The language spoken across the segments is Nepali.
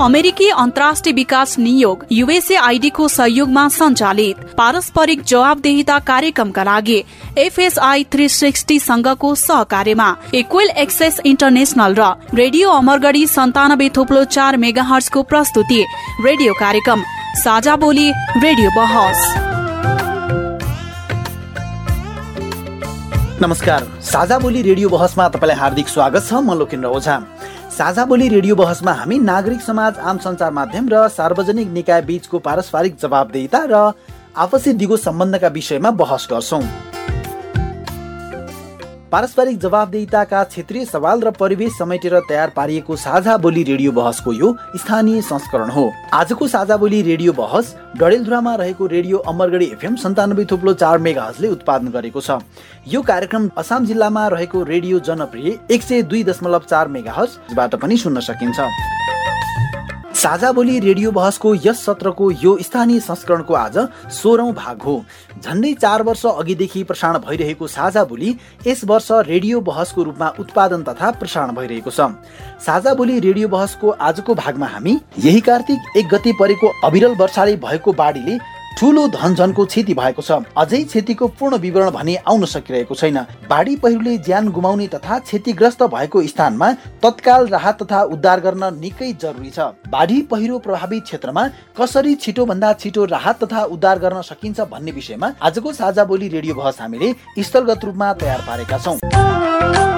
अमेरिकी अन्तर्राष्ट्रिय विकास नियोग युएसए आइडीको सहयोगमा सञ्चालित पारस्परिक जवाबदेहिता कार्यक्रमका लागि एफएसआई थ्री सिक्सटी संघको सहकार्यमा इक्वेल एक्सेस इन्टरनेशनल र रेडियो अमरगढी सन्तानब्बे थोप्लो चार मेगा हर्सको प्रस्तुति रेडियो कार्यक्रम साझा बोली रेडियो बहस। नमस्कार साझा बोली रेडियो बहसमा तपाईँलाई हार्दिक स्वागत छ म लोकेन्द्र ओझा साझा बोली रेडियो बहसमा हामी नागरिक समाज आम सञ्चार माध्यम र सार्वजनिक निकाय बीचको पारस्परिक जवाबदेहिता र आपसी दिगो सम्बन्धका विषयमा बहस गर्छौँ। पारस्परिक जवाबदेहिताका क्षेत्रीय सवाल र परिवेश समेटेर तयार पारिएको साझा बोली रेडियो बहसको यो स्थानीय संस्करण हो। आजको साझा बोली रेडियो बहस डडेलधुरामा रहेको रेडियो अमरगढी एफएम सन्तानब्बे थुप्लो चार मेगाहजले उत्पादन गरेको छ। यो कार्यक्रम असाम जिल्लामा रहेको रेडियो जनप्रिय एक सय दुई दशमलव चार मेगाहजबाट पनि सुन्न सकिन्छ। साझा बोली रेडियो बहसको यस सत्रको यो स्थानीय संस्करणको आज सोह्रौँ भाग हो। झन्डै चार वर्ष अघिदेखि प्रसारण भइरहेको साझा बोली यस वर्ष रेडियो बहसको रूपमा उत्पादन तथा प्रसारण भइरहेको छ। साझा बोली रेडियो बहसको आजको भागमा हामी यही कार्तिक एक गति परेको अविरल वर्षाले भएको बाढीले ठुलो धनझनको क्षति भएको छ। अझै क्षतिको पूर्ण विवरण भने आउन सकिरहेको छैन। बाढी पहिरोले ज्यान गुमाउने तथा क्षतिग्रस्त भएको स्थानमा तत्काल राहत तथा उद्धार गर्न निकै जरुरी छ। बाढी पहिरो प्रभावित क्षेत्रमा कसरी छिटो भन्दा छिटो राहत तथा उद्धार गर्न सकिन्छ भन्ने विषयमा आजको साझा बोली रेडियो बहस हामीले स्थलगत रूपमा तयार पारेका छौँ।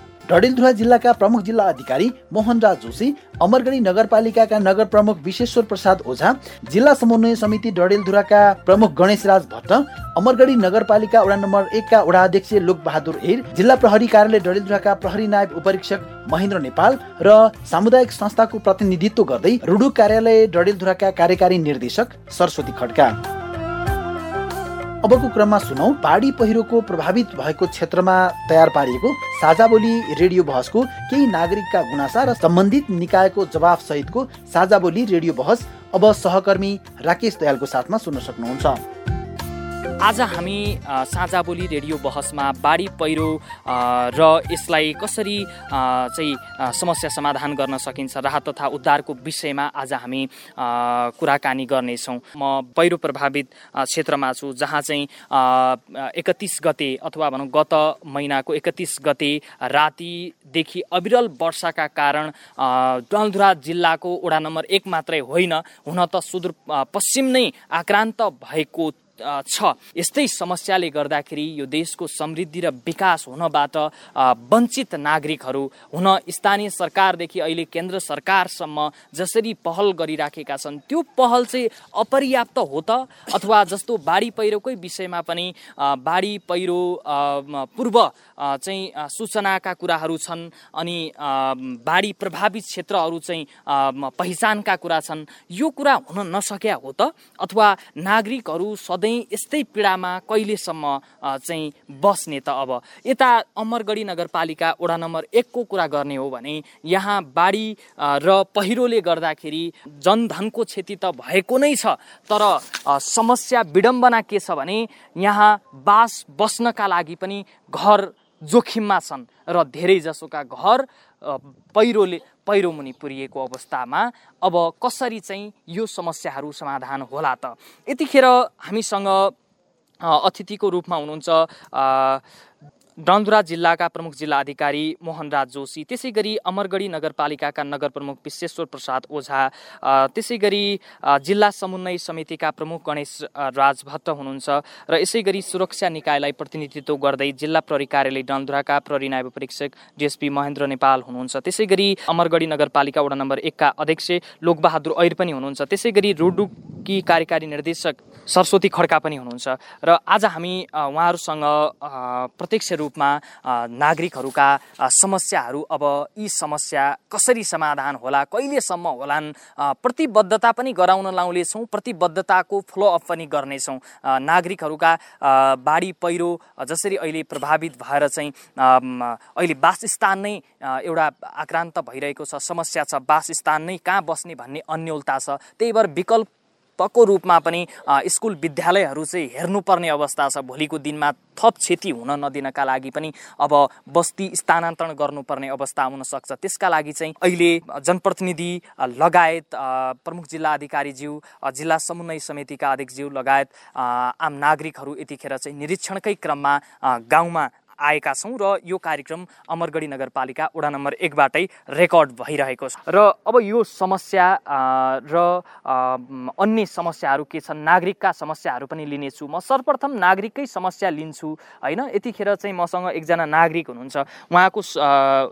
डडेलधुरा जिल्लाका प्रमुख जिल्ला अधिकारी मोहनराज जोशी अमरगढी नगरपालिकाका नगर प्रमुख विश्वेश्वर प्रसाद ओझा जिल्ला समन्वय समिति डडेलधुराका प्रमुख गणेशराज भट्ट अमरगढी नगरपालिका वडा नम्बर एकका वडा अध्यक्ष लोकबहादुर हेर जिल्ला प्रहरी कार्यालय डडेलधुराका प्रहरी नायब उपरीक्षक महेन्द्र नेपाल र सामुदायिक संस्थाको प्रतिनिधित्व गर्दै रुडुक कार्यालय डडेलधुराका कार्यकारी निर्देशक सरस्वती खड्का। अबको क्रममा सुनौ बाढी पहिरोको प्रभावित भएको क्षेत्रमा तयार पारिएको साझा बोली रेडियो बहसको केही नागरिकका गुनासा र सम्बन्धित निकायको जवाफ सहितको साझा बोली रेडियो बहस अब सहकर्मी राकेश दयालको साथमा सुन्न सक्नुहुन्छ। आज हामी साझा बोली रेडियो बहसमा बाढी पहिरो र यसलाई कसरी चाहिँ समस्या समाधान गर्न सकिन्छ राहत तथा उद्धारको विषयमा आज हामी कुराकानी गर्नेछौँ। म पहिरो प्रभावित क्षेत्रमा छु जहाँ चाहिँ एकतिस गते अथवा भनौँ गत महिनाको एकतिस गते रातिदेखि अविरल वर्षाका कारण डलधुरा जिल्लाको वडा नम्बर एक मात्रै होइन हुन त सुदूर पश्चिम नै आक्रान्त भएको छ। यस्तै समस्याले गर्दाखेरि यो देशको समृद्धि र विकास हुनबाट वञ्चित नागरिकहरू हुन स्थानीय सरकारदेखि अहिले केन्द्र सरकारसम्म जसरी पहल गरिराखेका छन् त्यो पहल चाहिँ अपर्याप्त हो त? अथवा जस्तो बाढी पहिरोकै विषयमा पनि बाढी पहिरो पूर्व चाहिँ सूचनाका कुराहरू छन् अनि बाढी प्रभावित क्षेत्रहरू चाहिँ पहिचानका कुरा छन् यो कुरा हुन नसक्या हो त? अथवा नागरिकहरू सधैँ चाहिँ यस्तै पीडामा कहिलेसम्म चाहिँ बस्ने त अब? यता अमरगढी नगरपालिका वडा नम्बर एकको कुरा गर्ने हो भने यहाँ बाढी र पहिरोले गर्दाखेरि जनधनको क्षति त भएको नै छ तर समस्या विडम्बना के छ भने यहाँ बास बस्नका लागि पनि घर जोखिममा छन् र धेरै जसोका घर पहिरोले पहिरो मुनि पुरिएको अवस्थामा अब कसरी चाहिँ यो समस्याहरू समाधान होला त? यतिखेर हामीसँग अतिथिको रूपमा हुनुहुन्छ डन्दुरा जिल्लाका प्रमुख जिल्ला अधिकारी मोहनराज जोशी त्यसै गरी अमरगढी नगरपालिकाका नगर प्रमुख विश्वेश्वर प्रसाद ओझा त्यसै गरी जिल्ला समन्वय समितिका प्रमुख गणेश राज भट्ट हुनुहुन्छ र यसै गरी सुरक्षा निकायलाई प्रतिनिधित्व गर्दै जिल्ला प्रहरी कार्यालय डन्दुराका प्रहरी नायब परीक्षक डिएसपी महेन्द्र नेपाल हुनुहुन्छ। त्यसै गरी अमरगढी नगरपालिका वडा नम्बर एकका अध्यक्ष लोकबहादुर ऐर पनि हुनुहुन्छ। त्यसै गरी रुडुकी कार्यकारी निर्देशक सरस्वती खड्का पनि हुनुहुन्छ। र आज हामी उहाँहरूसँग प्रत्यक्ष रूपमा नागरिकहरूका समस्याहरू अब यी समस्या कसरी समाधान होला कहिलेसम्म होलान् प्रतिबद्धता पनि गराउन लाउनेछौँ प्रतिबद्धताको फलोअप पनि गर्नेछौँ। नागरिकहरूका बाढी पहिरो जसरी अहिले प्रभावित भएर चाहिँ अहिले वासस्थान नै एउटा आक्रान्त भइरहेको छ समस्या छ वासस्थान नै कहाँ बस्ने भन्ने अन्यलता छ। त्यही भएर विकल्प पक्को रूपमा पनि स्कुल विद्यालयहरू चाहिँ हेर्नुपर्ने अवस्था छ। भोलिको दिनमा थप क्षति हुन नदिनका लागि पनि अब बस्ती स्थानान्तरण गर्नुपर्ने अवस्था आउन सक्छ। त्यसका लागि चाहिँ अहिले जनप्रतिनिधि लगायत प्रमुख जिल्ला अधिकारीज्यू जिल्ला समन्वय समितिका अध्यक्षज्यू लगायत आम नागरिकहरू यतिखेर चाहिँ निरीक्षणकै क्रममा गाउँमा आएका छौँ र यो कार्यक्रम अमरगढी नगरपालिका वडा नम्बर एकबाटै रेकर्ड भइरहेको छ। र अब यो समस्या र अन्य समस्याहरू के छन् नागरिकका समस्याहरू पनि लिनेछु। म सर्वप्रथम नागरिककै समस्या लिन्छु होइन? यतिखेर चाहिँ मसँग एकजना नागरिक हुनुहुन्छ। उहाँको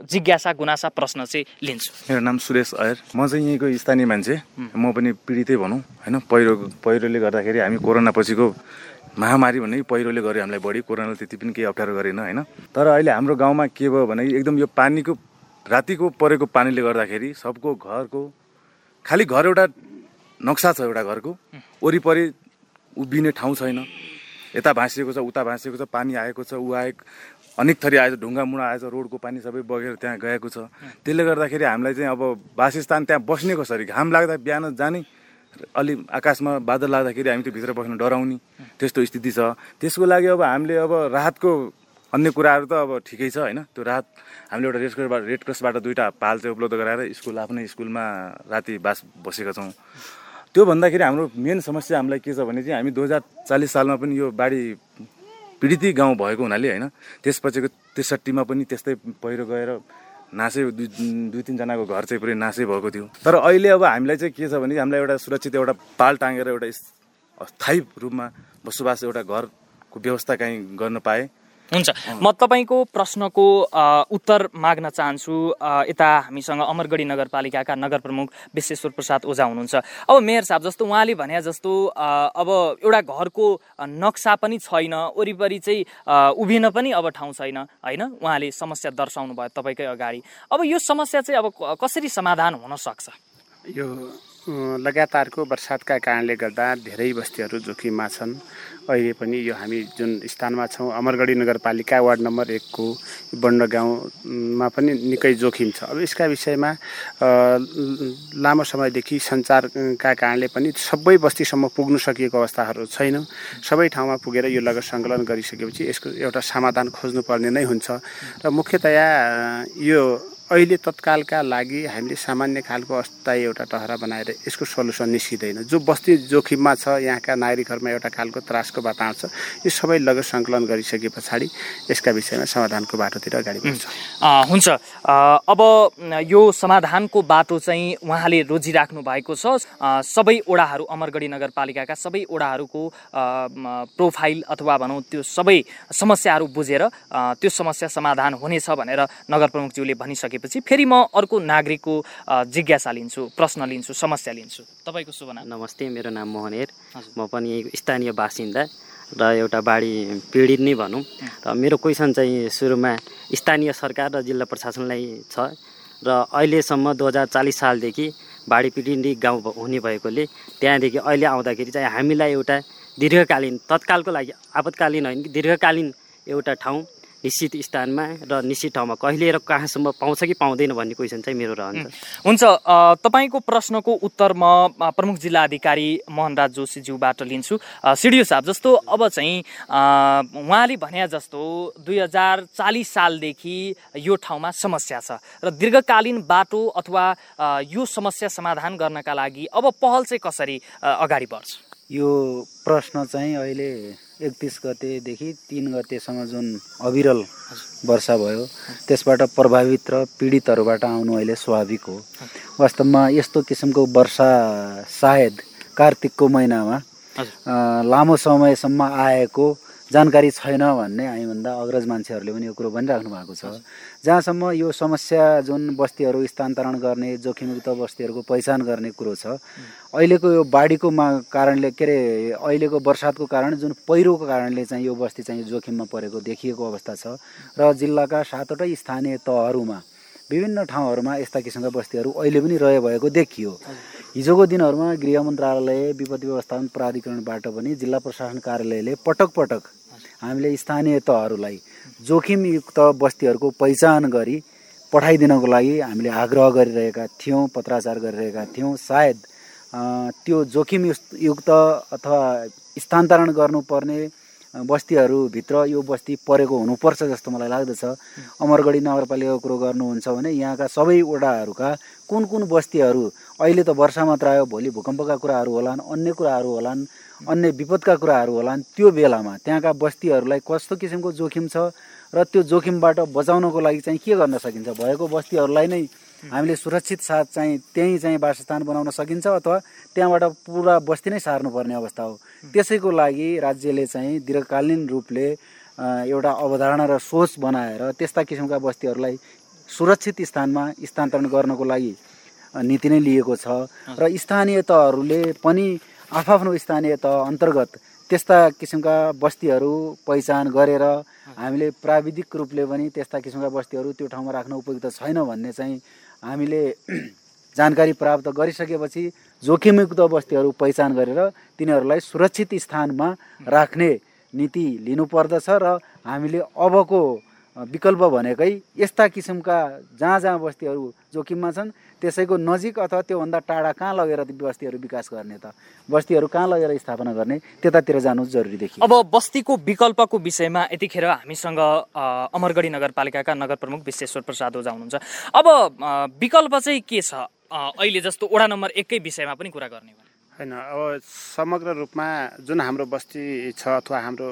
जिज्ञासा गुनासा प्रश्न चाहिँ लिन्छु। मेरो नाम सुरेश अयर। म चाहिँ यहीँको स्थानीय मान्छे। म पनि पीडितै भनौँ होइन? पहिरो पहिरोले गर्दाखेरि हामी कोरोना पछिको महामारी भन्ने पहिरोले गर्यो हामीलाई बढी कोरोनाले त्यति पनि केही अप्ठ्यारो गरेन होइन? तर अहिले हाम्रो गाउँमा के भयो भने एकदम यो पानीको रातिको परेको पानीले गर्दाखेरि सबको घरको खालि घर एउटा नक्सा छ एउटा घरको वरिपरि उभिने ठाउँ छैन। यता भाँसिएको छ उता भाँसिएको छ पानी आएको छ ऊ आएको अनेक थरी आएछ ढुङ्गा मुढा आएछ रोडको पानी सबै बगेर त्यहाँ गएको छ। त्यसले गर्दाखेरि हामीलाई चाहिँ अब वासस्थान त्यहाँ बस्ने कसरी? घाम लाग्दा बिहान जाने अलि आकाशमा बादल लाग्दाखेरि हामी त्यो भित्र बस्न डराउने त्यस्तो स्थिति छ। त्यसको लागि अब हामीले अब राहतको अन्य कुराहरू त अब ठिकै छ होइन? त्यो राहत हामीले एउटा रेड क्रसबाट रेड क्रसबाट दुईवटा पाल चाहिँ उपलब्ध गराएर स्कुल आफ्नै स्कुलमा राति बास बसेका छौँ। त्यो भन्दाखेरि हाम्रो मेन समस्या हामीलाई के छ भने चाहिँ हामी दुई हजार चालिस सालमा पनि यो बाढी पीडितै गाउँ भएको हुनाले होइन? त्यसपछिको त्रिसट्ठीमा पनि त्यस्तै पहिरो गएर नासै दुई दुई तिनजनाको घर चाहिँ पुरै नासै भएको थियो। तर अहिले अब हामीलाई चाहिँ के छ भने हामीलाई एउटा सुरक्षित एउटा पाल टाँगेर एउटा स्थायी रूपमा बसोबास एउटा घरको व्यवस्था काहीँ गर्न पाए। हुन्छ। म तपाईँको प्रश्नको उत्तर माग्न चाहन्छु। यता हामीसँग अमरगढी नगरपालिकाका नगर प्रमुख विश्वेश्वर प्रसाद ओझा हुनुहुन्छ। अब मेयर साहब जस्तो उहाँले भने जस्तो अब एउटा घरको नक्सा पनि छैन वरिपरि चाहिँ उभिन पनि अब ठाउँ छैन होइन? उहाँले समस्या दर्शाउनु भयो तपाईँकै अगाडि। अब यो समस्या चाहिँ अब कसरी समाधान हुन सक्छ? यो लगातारको वर्षातका कारणले गर्दा धेरै बस्तीहरू जोखिममा छन्। अहिले पनि यो हामी जुन स्थानमा छौँ अमरगढी नगरपालिका वार्ड नम्बर एकको बन्ड गाउँमा पनि निकै जोखिम छ। अब यसका विषयमा लामो समयदेखि सञ्चारका कारणले पनि सबै बस्तीसम्म पुग्नु सकिएको अवस्थाहरू छैन। सबै ठाउँमा पुगेर यो लगत सङ्कलन गरिसकेपछि यसको एउटा समाधान खोज्नुपर्ने नै हुन्छ। र मुख्यतया यो अहिले तत्कालका लागि हामीले सामान्य खालको अस्थायी एउटा टहरा बनाएर यसको सल्युसन निस्किँदैन। जो बस्ती जोखिममा छ यहाँका नागरिकहरूमा एउटा खालको त्रासको वातावरण छ यो सबै लगत सङ्कलन गरिसके पछाडि यसका विषयमा समाधानको बाटोतिर अगाडि बढ्छ। हुन्छ। अब यो समाधानको बाटो चाहिँ उहाँले रोजिराख्नु भएको छ। सबै ओडाहरू अमरगढी नगरपालिकाका सबै ओडाहरूको प्रोफाइल अथवा भनौँ त्यो सबै समस्याहरू बुझेर त्यो समस्या समाधान हुनेछ भनेर नगर प्रमुखज्यूले भनिसकेपछि फेरि म अर्को नागरिकको जिज्ञासा लिन्छु प्रश्न लिन्छु समस्या लिन्छु। तपाईँको शुभ नाम? नमस्ते मेरो नाम मोहन हेर। हजुर। म पनि स्थानीय बासिन्दा र एउटा बाढी पीडित नै भनौँ। र मेरो क्वेसन चाहिँ सुरुमा स्थानीय सरकार र जिल्ला प्रशासनलाई छ र अहिलेसम्म दुई हजार चालिस सालदेखि बाढी पीडित गाउँ हुने भएकोले त्यहाँदेखि अहिले आउँदाखेरि चाहिँ हामीलाई एउटा दीर्घकालीन तत्कालको लागि आपतकालीन होइन कि दीर्घकालीन एउटा ठाउँ निश्चित स्थानमा र निश्चित ठाउँमा कहिले र कहाँसम्म पाउँछ कि पाउँदैन भन्ने क्वेसन चाहिँ मेरो रहन्छ। हुन्छ अ, तपाईँको प्रश्नको उत्तर म प्रमुख जिल्ला अधिकारी मोहनराज जोशीज्यूबाट लिन्छु। सिडिओ साहब जस्तो अब चाहिँ अ, उहाँले भने जस्तो दुई हजार चालिस सालदेखि यो ठाउँमा समस्या छ र दीर्घकालीन बाटो अथवा यो समस्या समाधान गर्नका लागि अब पहल चाहिँ कसरी अगाडि बढ्छ? यो प्रश्न चाहिँ अहिले एकतिस गतेदेखि तिन गतेसम्म जुन अविरल वर्षा भयो त्यसबाट प्रभावित र पीडितहरूबाट आउनु अहिले स्वाभाविक हो। वास्तवमा यस्तो किसिमको वर्षा सायद कार्तिकको महिनामा लामो समयसम्म आएको जानकारी छैन भन्ने हामीभन्दा अग्रज मान्छेहरूले पनि यो कुरो भनिराख्नु भएको छ। जहाँसम्म यो समस्या जुन बस्तीहरू स्थानान्तरण गर्ने जोखिमयुक्त बस्तीहरूको पहिचान गर्ने कुरो छ अहिलेको यो बाढीको मा कारणले के अरे अहिलेको वर्षातको कारण जुन पहिरोको कारणले चाहिँ यो बस्ती चाहिँ जोखिममा परेको देखिएको अवस्था छ र जिल्लाका सातवटै स्थानीय तहहरूमा विभिन्न ठाउँहरूमा यस्ता किसिमका बस्तीहरू अहिले पनि रहे भएको देखियो। हिजोको दिनहरूमा गृह मन्त्रालय विपत्ति व्यवस्थापन प्राधिकरणबाट पनि जिल्ला प्रशासन कार्यालयले पटक पटक हामीले स्थानीय तहहरूलाई जोखिमयुक्त बस्तीहरूको पहिचान गरी पठाइदिनको लागि हामीले आग्रह गरिरहेका थियौँ पत्राचार गरिरहेका थियौँ। सायद त्यो जोखिमयुक्त अथवा स्थानान्तरण गर्नुपर्ने बस्तीहरूभित्र यो बस्ती परेको हुनुपर्छ जस्तो मलाई लाग्दछ। अमरगढी नगरपालिकाको कुरो गर्नुहुन्छ भने यहाँका सबै वडाहरूका कुन कुन बस्तीहरू अहिले त वर्षा मात्र आयो भोलि भूकम्पका कुराहरू होलान् अन्य कुराहरू होलान् अन्य विपदका कुराहरू होलान् त्यो बेलामा त्यहाँका बस्तीहरूलाई कस्तो किसिमको जोखिम छ र त्यो जोखिमबाट बचाउनको लागि चाहिँ के गर्न सकिन्छ? भएको बस्तीहरूलाई नै हामीले सुरक्षित साथ चाहिँ त्यहीँ चाहिँ वासस्थान बनाउन सकिन्छ अथवा त्यहाँबाट पुरा बस्ती नै सार्नुपर्ने अवस्था हो। त्यसैको लागि राज्यले चाहिँ दीर्घकालीन रूपले एउटा अवधारणा र सोच बनाएर त्यस्ता किसिमका बस्तीहरूलाई सुरक्षित स्थानमा स्थानान्तरण गर्नको लागि नीति नै लिएको छ। र स्थानीय तहहरूले पनि आफ्नो स्थानीय तह अन्तर्गत त्यस्ता किसिमका बस्तीहरू पहिचान गरेर हामीले प्राविधिक रूपले पनि त्यस्ता किसिमका बस्तीहरू त्यो ठाउँमा राख्न उपयुक्त छैन भन्ने चाहिँ हामीले जानकारी प्राप्त गरिसकेपछि जोखिमयुक्त बस्तीहरू पहिचान गरेर तिनीहरूलाई सुरक्षित स्थानमा राख्ने नीति लिनुपर्दछ र हामीले अबको विकल्प भनेकै यस्ता किसिमका जहाँ जहाँ बस्तीहरू जोखिममा छन् त्यसैको नजिक अथवा त्योभन्दा टाढा कहाँ लगेर बस्तीहरू विकास गर्ने त? बस्तीहरू कहाँ लगेर स्थापना गर्ने? त्यतातिर जानु जरुरी देखियो। अब बस्तीको विकल्पको विषयमा यतिखेर हामीसँग अमरगढी नगरपालिकाका नगर प्रमुख विश्वेश्वर प्रसाद ओझा हुनुहुन्छ। अब विकल्प चाहिँ के छ? अहिले जस्तो वडा नम्बर एककै विषयमा पनि कुरा गर्ने होइन अब समग्र रूपमा जुन हाम्रो बस्ती छ अथवा हाम्रो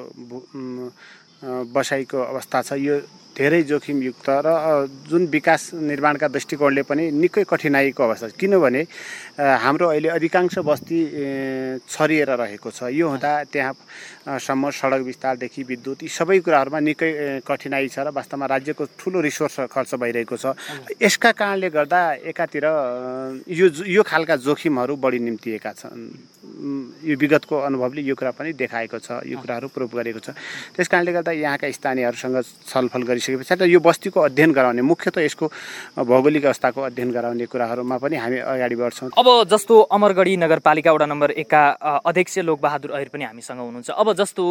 बसाइको अवस्था छ। यो धेरै जोखिमयुक्त र जुन विकास निर्माणका दृष्टिकोणले पनि निकै कठिनाइको अवस्था छ। किनभने हाम्रो अहिले अधिकांश बस्ती छरिएर रहेको छ। यो हुँदा त्यहाँसम्म सडक विस्तारदेखि विद्युत यी सबै कुराहरूमा निकै कठिनाइ छ र वास्तवमा राज्यको ठुलो रिसोर्स खर्च भइरहेको छ। यसका कारणले गर्दा एकातिर यो यो खालका जोखिमहरू बढी निम्तिएका छन्। यो विगतको अनुभवले यो कुरा पनि देखाएको छ यो कुराहरू प्रुभ गरेको छ। त्यस कारणले गर्दा यहाँका स्थानीयहरूसँग छलफल गरिसकेको गरिसके पछाडि यो बस्तीको अध्ययन गराउने मुख्यत यसको भौगोलिक अवस्थाको अध्ययन गराउने कुराहरूमा पनि हामी अगाडि बढ्छौँ। अब जस्तो अमरगढी नगरपालिका वडा नम्बर एकका अध्यक्ष लोकबहादुर अहिर पनि हामीसँग हुनुहुन्छ। अब जस्तो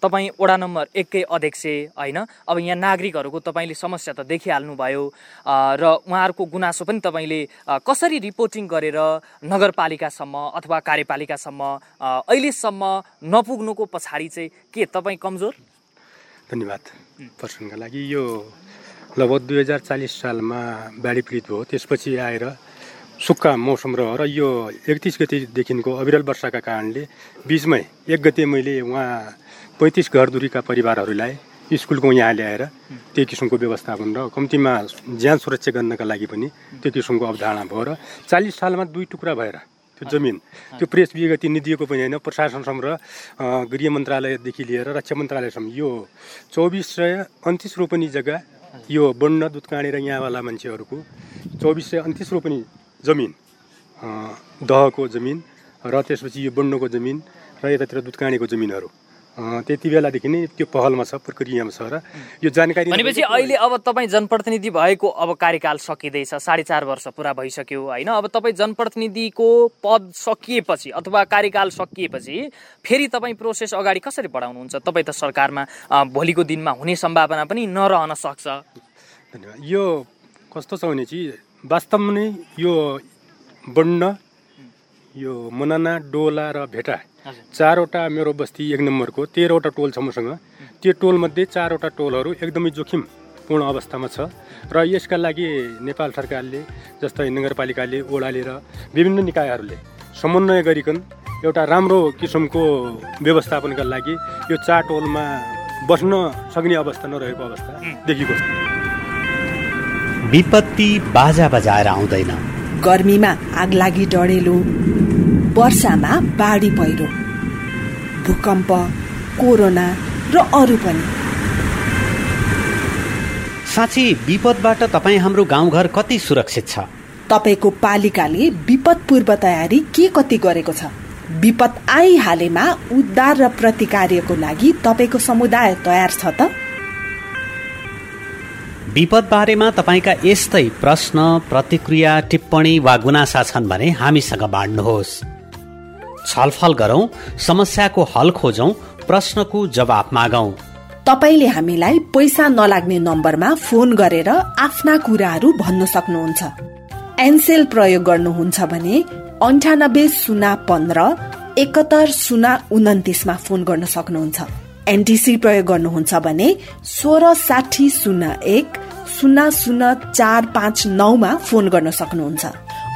तपाईँ वडा नम्बर एककै अध्यक्ष होइन? अब यहाँ नागरिकहरूको तपाईँले समस्या त देखिहाल्नु भयो र उहाँहरूको गुनासो पनि तपाईँले कसरी रिपोर्टिङ गरेर नगरपालिकासम्म अथवा कार्यपालिकासम्म अहिलेसम्म नपुग्नुको पछाडि चाहिँ के तपाईँ कमजोर? धन्यवाद। प्रश्नका लागि यो लगभग दुई हजार चालिस सालमा बाढी पीडित भयो। त्यसपछि आएर सुक्खा मौसम रह्यो र यो एकतिस गतिदेखिको अविरल वर्षाका कारणले बिचमै एक गते मैले उहाँ पैँतिस घरदुरीका परिवारहरूलाई स्कुलको यहाँ ल्याएर त्यो किसिमको व्यवस्थापन र कम्तीमा ज्यान सुरक्षा गर्नका लागि पनि त्यो किसिमको अवधारणा भयो र चालिस सालमा दुई टुक्रा भएर त्यो जमिन। त्यो प्रेस विगति निदिएको पनि होइन। प्रशासनसम्म र गृह मन्त्रालयदेखि लिएर रक्षा मन्त्रालयसम्म यो चौबिस सय अन्तिस रोपनी जग्गा यो बन्न दुधकाँडे र यहाँवाला मान्छेहरूको चौबिस सय अन्तिस रोपनी जमिन दहको जमिन र त्यसपछि यो बन्नको जमिन र यतातिर दुधकाँडेको जमिनहरू। त्यति बेलादेखि नै त्यो पहलमा छ प्रक्रियामा छ र यो जानकारी भनेपछि अहिले अब तपाईँ जनप्रतिनिधि भएको अब कार्यकाल सकिँदैछ साढे चार वर्ष पुरा भइसक्यो होइन? अब तपाईँ जनप्रतिनिधिको पद सकिएपछि अथवा कार्यकाल सकिएपछि फेरि तपाईँ प्रोसेस अगाडि कसरी बढाउनुहुन्छ? तपाईँ त सरकारमा भोलिको दिनमा हुने सम्भावना पनि नरहन सक्छ। धन्यवाद। यो कस्तो छ भने चाहिँ वास्तवमा नै यो बन्न यो मनाना डोला र भेटा चारवटा मेरो बस्ती एक नम्बरको तेह्रवटा टोल छ मसँग। त्यो टोलमध्ये चारवटा टोलहरू एकदमै जोखिमपूर्ण अवस्थामा छ र यसका लागि नेपाल सरकारले जस्तै नगरपालिकाले ओडाले र विभिन्न निकायहरूले समन्वय गरिकन एउटा राम्रो किसिमको व्यवस्थापनका लागि यो चार टोलमा बस्न सक्ने अवस्था नरहेको अवस्था देखिएको छ। विपत्ति बाजा बजाएर आउँदैन। गर्मीमा आग लागि डढेलो। वर्षामा बाढी पहिरो। भूकम्प कोरोना र अरू पनि। साँच्ची विपदबाट तपाईँ हाम्रो गाउँघर कति सुरक्षित छ? तपाईँको पालिकाले विपद पूर्व तयारी के कति गरेको छ? विपद आइहालेमा उद्धार र प्रतिकार्यको लागि तपाईँको समुदाय तयार छ त? विपद बारेमा तपाईँका यस्तै प्रश्न प्रतिक्रिया टिप्पणी वा गुनासा छन् भने हामीसँग बाँड्नुहोस्। छलफल गरौँ समस्याको हल खोजौँ प्रश्नको जवाफ मागौँ। तपाईँले हामीलाई पैसा नलाग्ने नम्बरमा फोन गरेर आफ्ना कुराहरू भन्न सक्नुहुन्छ। एनसेल प्रयोग गर्नुहुन्छ भने अन्ठानब्बे शून्य पन्ध्र एकहत्तर शून्य उन्तिसमा फोन गर्न सक्नुहुन्छ। एनटिसी प्रयोग गर्नुहुन्छ भने सोह्र साठी शून्य एक शून्य शून्य चार पाँच नौमा फोन गर्न सक्नुहुन्छ।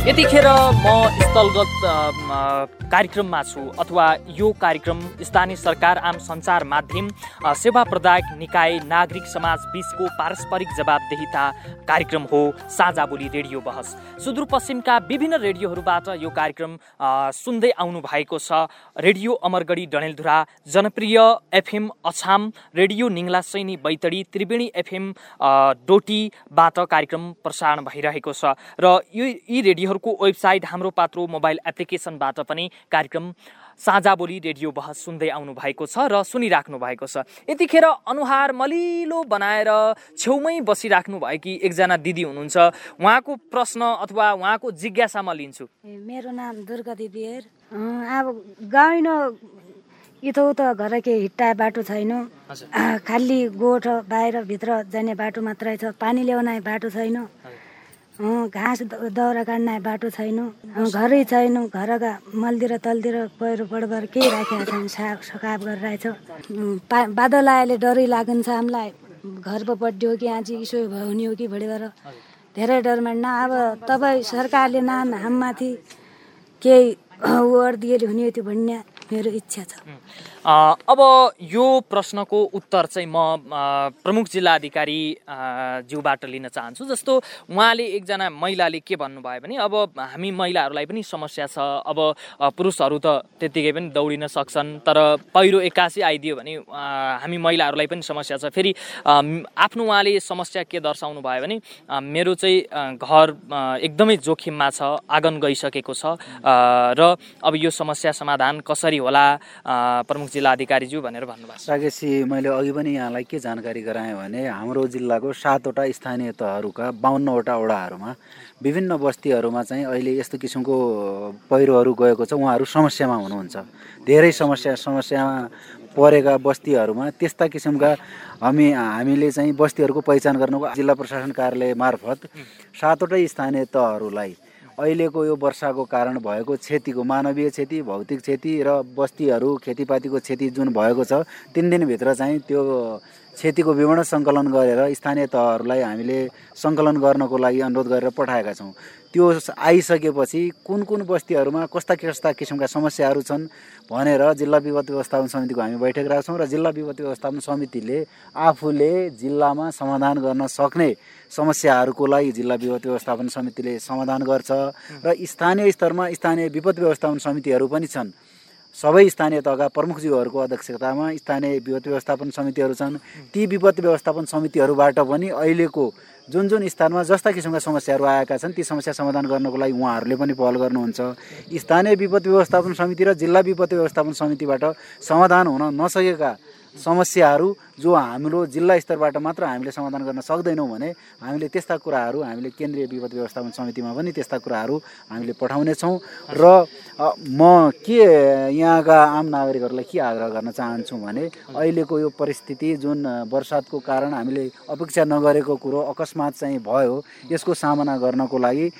यतिखेर म स्थलगत कार्यक्रममा छु अथवा यो कार्यक्रम स्थानीय सरकार आम सञ्चार माध्यम सेवा प्रदायक निकाय नागरिक समाज बीचको पारस्परिक जवाबदेहिता कार्यक्रम हो साझा बोली रेडियो बहस। सुदूरपश्चिमका विभिन्न रेडियोहरूबाट यो कार्यक्रम सुन्दै आउनु भएको छ। Radio Amargadhi Dadeldhura Janapriya FM Achham radio Ningla Saini Baitadi Triveni FM डोटीबाट कार्यक्रम प्रसारण भइरहेको छ। र यो यी रेडियोहरूको वेबसाइट हाम्रो पात्रो मोबाइल एप्लिकेसनबाट पनि कार्यक्रम साझा बोली रेडियो बहस सुन्दै आउनु भएको छ र सुनिराख्नु भएको छ। यतिखेर अनुहार मलिलो बनाएर छेउमै बसिराख्नु भएकी एकजना दिदी हुनुहुन्छ। उहाँको प्रश्न अथवा उहाँको जिज्ञासा म लिन्छु मेरो नाम दुर्गा अँ, अब गाउँ यताउता घर के हिट्टा बाटो छैन। खाली गोठ बाहिर भित्र जाने बाटो मात्रै छ पानी ल्याउने बाटो छैन। घाँस दाउरा काट्ने बाटो छैन। घरै छैन। घरका मलतिर तलतिर पहिरो बडबर केही राखेका छैन? साफ सकाप गरेर रहेछ अँ, पा बादल आएले डरै लाग्छ हामीलाई। घर पो पड्यो कि आज इसो भयो हुने हो कि भोलिबाट धेरै डर मान्न अब तपाईँ सरकारले नाम हामीमाथि केही वर दिएले हुने थियो भन्ने। मेरो इच्छा छ। अब यो प्रश्नको उत्तर चाहिँ म प्रमुख जिल्ला अधिकारी ज्यूबाट लिन चाहन्छु। जस्तो उहाँले एकजना महिलाले के भन्नुभयो भने अब हामी महिलाहरूलाई पनि समस्या छ। अब पुरुषहरू त त्यत्तिकै पनि दौडिन सक्छन् तर पहिरो एक्कासी आइदियो भने हामी महिलाहरूलाई पनि समस्या छ। फेरि आफ्नो उहाँले समस्या के दर्शाउनु भयो भने मेरो चाहिँ घर एकदमै जोखिममा छ आँगन गइसकेको छ। र अब यो समस्या समाधान कसरी होला प्रमुख जिल्ला अधिकारीज्यू भनेर भन्नुभएको छ। राकेशजी मैले अघि पनि यहाँलाई के जानकारी गराएँ भने हाम्रो जिल्लाको सातवटा स्थानीय तहहरूका बाहन्नवटा वडाहरूमा विभिन्न बस्तीहरूमा चाहिँ अहिले यस्तो किसिमको पहिरोहरू गएको छ उहाँहरू समस्यामा हुनुहुन्छ। धेरै समस्या समस्यामा परेका बस्तीहरूमा त्यस्ता किसिमका हामी हामीले चाहिँ बस्तीहरूको पहिचान गर्नको जिल्ला प्रशासन कार्यालय मार्फत सातवटै स्थानीय तहहरूलाई अहिलेको यो वर्षाको कारण भएको क्षतिको मानवीय क्षति भौतिक क्षति र बस्तीहरू खेतीपातीको क्षति जुन भएको छ तिन दिनभित्र चाहिँ त्यो क्षतिको विवरण सङ्कलन गरेर स्थानीय तहहरूलाई हामीले सङ्कलन गर्नको लागि अनुरोध गरेर पठाएका छौँ। त्यो आइसकेपछि कुन कुन बस्तीहरूमा कस्ता कस्ता किसिमका समस्याहरू छन् भनेर जिल्ला विपद व्यवस्थापन समितिको हामी बैठक राख्छौँ र जिल्ला विपद व्यवस्थापन समितिले आफूले जिल्लामा समाधान गर्न सक्ने समस्याहरूको लागि जिल्ला विपद व्यवस्थापन समितिले समाधान गर्छ र स्थानीय स्तरमा स्थानीय विपद व्यवस्थापन समितिहरू पनि छन्। सबै स्थानीय तहका प्रमुखज्यूहरूको अध्यक्षतामा स्थानीय विपद व्यवस्थापन समितिहरू छन्। ती विपद व्यवस्थापन समितिहरूबाट पनि अहिलेको जुन जुन स्थानमा जस्ता किसिमका समस्याहरू आएका छन् ती समस्या समाधान गर्नको लागि उहाँहरूले पनि पहल गर्नुहुन्छ। स्थानीय विपद व्यवस्थापन समिति र जिल्ला विपद व्यवस्थापन समितिबाट समाधान हुन नसकेका समस्याहरू जो हाम्रो जिल्ला स्तरबाट मात्र हामीले समाधान गर्न सक्दैनौँ भने हामीले त्यस्ता कुराहरू हामीले केन्द्रीय विपद व्यवस्थापन समितिमा पनि त्यस्ता कुराहरू हामीले पठाउनेछौँ। र म के यहाँका आम नागरिकहरूलाई के आग्रह गर्न चाहन्छु भने अहिलेको यो परिस्थिति जुन वर्षातको कारण हामीले अपेक्षा नगरेको कुरो अकस्मात चाहिँ भयो यसको सामना गर्नको लागि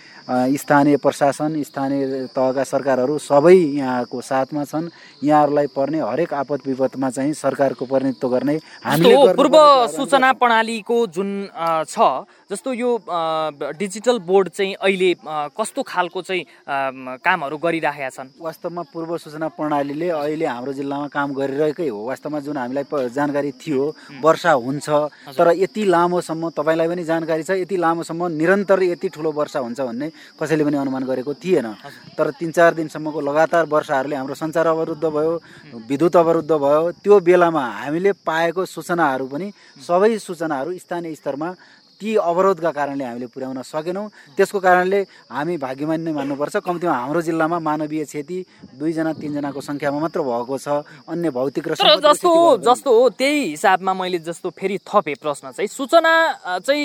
स्थानीय प्रशासन स्थानीय तहका सरकारहरू सबै यहाँको साथमा छन्। यहाँहरूलाई पर्ने हरेक आपद विपदमा चाहिँ सरकारको प्रतिनिधित्व गर्ने हामीले पूर्व सूचना प्रणालीको जुन छ जस्तो यो डिजिटल बोर्ड चाहिँ अहिले कस्तो खालको चाहिँ कामहरू गरिरहेका छन्? वास्तवमा पूर्व सूचना प्रणालीले अहिले हाम्रो जिल्लामा काम गरिरहेकै हो। वास्तवमा जुन हामीलाई जानकारी थियो वर्षा हुन्छ तर यति लामोसम्म तपाईँलाई पनि जानकारी छ यति लामोसम्म निरन्तर यति ठुलो वर्षा हुन्छ भन्ने कसैले पनि अनुमान गरेको थिएन। तर तिन चार दिनसम्मको लगातार वर्षाहरूले हाम्रो सञ्चार अवरुद्ध भयो विद्युत अवरुद्ध भयो। त्यो बेलामा हामीले पाएको सूचनाहरू पनि सबै सूचनाहरू स्थानीय स्तरमा ती अवरोधका कारणले हामीले पुर्याउन सकेनौँ। त्यसको कारणले हामी भाग्यमान नै मान्नुपर्छ। कम्तीमा हाम्रो जिल्लामा मानवीय क्षति दुईजना तिनजनाको सङ्ख्यामा मात्र भएको छ। अन्य भौतिक र जस्तो जस्तो हो त्यही हिसाबमा मैले जस्तो फेरि थपेँ प्रश्न चाहिँ। सूचना चाहिँ